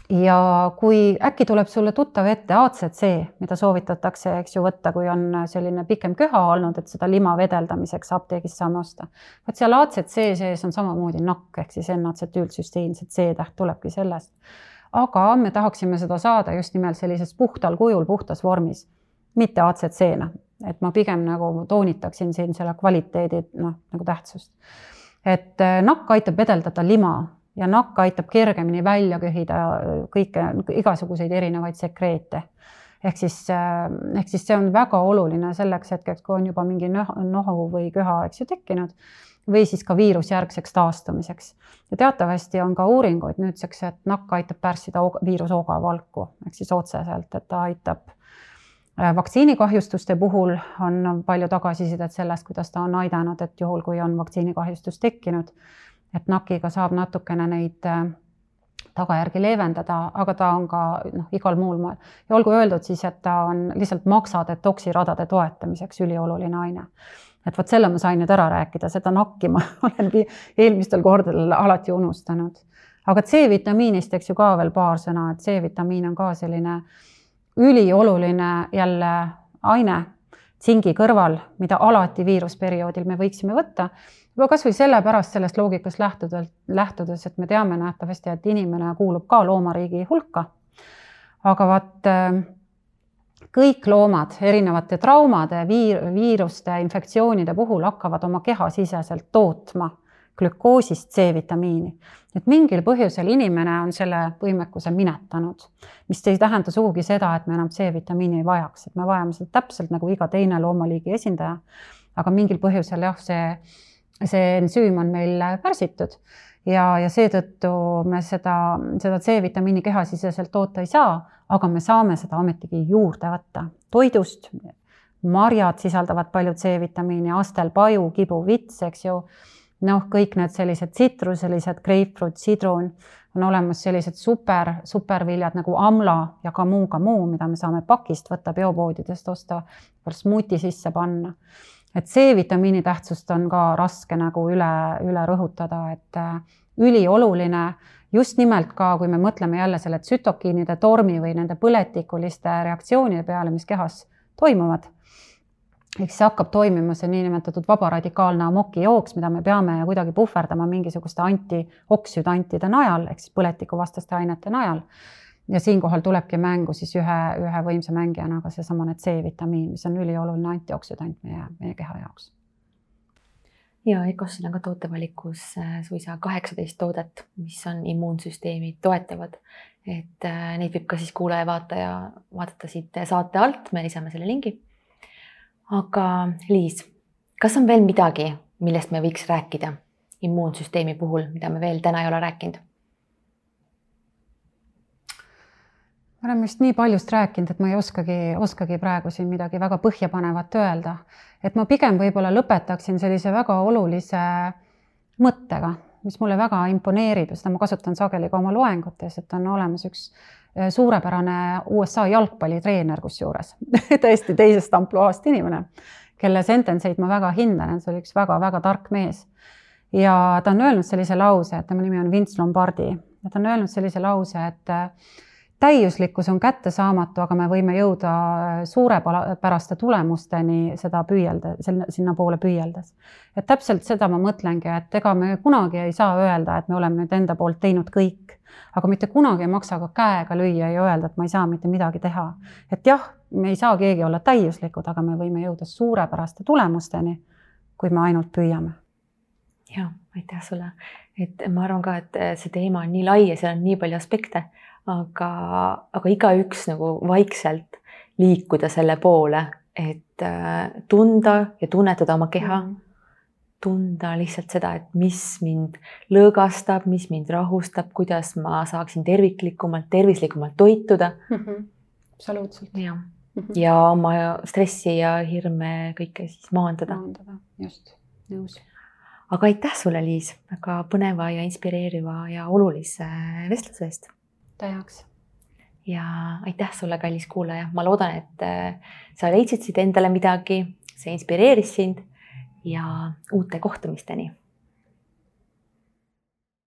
S2: ja kui äkki tuleb sulle tuttav ette ACC, mida soovitatakse, eks ju, võtta, kui on selline pikem köha olnud, et seda lima vedeldamiseks apteegist saame osta. vot seal ACC sees on samamoodi nakk ehk siis N-atsetüülsüsteiin, see C-täht tulebki sellest aga me tahaksime seda saada just nimelt sellises puhtal kujul, puhtas vormis, mitte ACC-na, et ma pigem nagu toonitaksin siin selle kvaliteedi noh, nagu tähtsust. et äh, nakk aitab vedeldada lima ja nakk aitab kergemini välja köhida kõike, igasuguseid erinevaid sekreete. ehk siis, äh, ehk siis see on väga oluline selleks hetkeks, kui on juba mingi nohu või köha, eks ju, tekkinud või siis ka viirusjärgseks taastumiseks. ja teatavasti on ka uuringuid nüüdseks, et nakk aitab pärssida viirusooga valku ehk siis otseselt, et ta aitab äh, vaktsiinikahjustuste puhul on palju tagasisidet sellest, kuidas ta on aidanud, et juhul, kui on vaktsiinikahjustus tekkinud, et nakiga saab natukene neid äh, tagajärgi leevendada, aga ta on ka noh, igal muul moel ja olgu öeldud siis, et ta on lihtsalt maksatetoksiradade toetamiseks ülioluline aine et vot selle ma sain nüüd ära rääkida, seda nakki ma olen eelmistel kordadel alati unustanud. aga C-vitamiinist, eks ju ka veel paar sõna, et C-vitamiin on ka selline ülioluline jälle aine tsingi kõrval, mida alati viirusperioodil me võiksime võtta. juba kasvõi sellepärast sellest loogikast lähtudelt, lähtudes, et me teame nähtavasti, et inimene kuulub ka loomariigi hulka. aga vaat kõik loomad erinevate traumade, viir-, viiruste, infektsioonide puhul hakkavad oma kehasiseselt tootma glükoosist C-vitamiini. et mingil põhjusel inimene on selle võimekuse minetanud, mis ei tähenda sugugi seda, et me enam C-vitamiini ei vajaks, et me vajame seda täpselt nagu iga teine loomaliigi esindaja. aga mingil põhjusel jah, see, see ensüüm on meil pärsitud ja, ja seetõttu me seda, seda C-vitamiini kehasiseselt toota ei saa, aga me saame seda ometigi juurde võtta toidust. marjad sisaldavad palju C-vitamiini, astelpaju, kibuvits, eks ju. noh, kõik need sellised tsitruselised, grapefruit, sidrun, on olemas sellised super, superviljad nagu amla ja kamuu, kamuu, mida me saame pakist võtta, biopoodidest osta, smuuti sisse panna et C-vitamiini tähtsust on ka raske nagu üle, üle rõhutada, et äh, ülioluline just nimelt ka, kui me mõtleme jälle selle tsütokiinide tormi või nende põletikuliste reaktsioonide peale, mis kehas toimuvad. ehk siis hakkab toimima see niinimetatud vabaradikaalne amokijooks, mida me peame kuidagi puhverdama mingisuguste antioksüdantide najal ehk siis põletikuvastaste ainete najal ja siinkohal tulebki mängu siis ühe, ühe võimsa mängijana ka seesamane C-vitamiin, mis on ülioluline antioksüdant meie, meie keha jaoks.
S1: ja EKOS-il on ka tootevalikus äh, suisa kaheksateist toodet, mis on immuunsüsteemi toetavad. et äh, neid võib ka siis kuulaja-vaataja vaadata siit saate alt, me lisame selle lingi. aga Liis, kas on veel midagi, millest me võiks rääkida immuunsüsteemi puhul, mida me veel täna ei ole rääkinud?
S2: Me oleme vist nii paljust rääkinud, et ma ei oskagi, oskagi praegu siin midagi väga põhjapanevat öelda. et ma pigem võib-olla lõpetaksin sellise väga olulise mõttega, mis mulle väga imponeerib ja seda ma kasutan sageli ka oma loengutes, et on olemas üks eh, suurepärane USA jalgpallitreener kusjuures täiesti teisest ampluaast inimene, kelle sentenceid ma väga hindan, see oli üks väga-väga tark mees. ja ta on öelnud sellise lause, tema nimi on Vince Lombardi ja ta on öelnud sellise lause, et täiuslikkus on kättesaamatu, aga me võime jõuda suurepäraste tulemusteni seda püüelda, sinnapoole püüeldes. et täpselt seda ma mõtlengi, et ega me kunagi ei saa öelda, et me oleme nüüd enda poolt teinud kõik, aga mitte kunagi ei maksa ka käega lüüa ja öelda, et ma ei saa mitte midagi teha. et jah, me ei saa keegi olla täiuslikud, aga me võime jõuda suurepäraste tulemusteni, kui me ainult püüame.
S1: ja aitäh sulle, et ma arvan ka, et see teema on nii lai ja seal on nii palju aspekte aga, aga igaüks nagu vaikselt liikuda selle poole, et äh, tunda ja tunnetada oma keha. -hmm tunda lihtsalt seda, et mis mind lõõgastab, mis mind rahustab, kuidas ma saaksin terviklikumalt, tervislikumalt toituda mm.
S2: -hmm. absoluutselt.
S1: jah mm -hmm., ja oma stressi ja hirme kõike siis maandada.
S2: maandada, just, nõus.
S1: aga aitäh sulle, Liis, väga põneva ja inspireeriva ja olulise vestluse eest
S2: täiaks.
S1: ja aitäh sulle, kallis kuulaja, ma loodan, et äh, sa leidsid siit endale midagi, see inspireeris sind ja uute kohtumisteni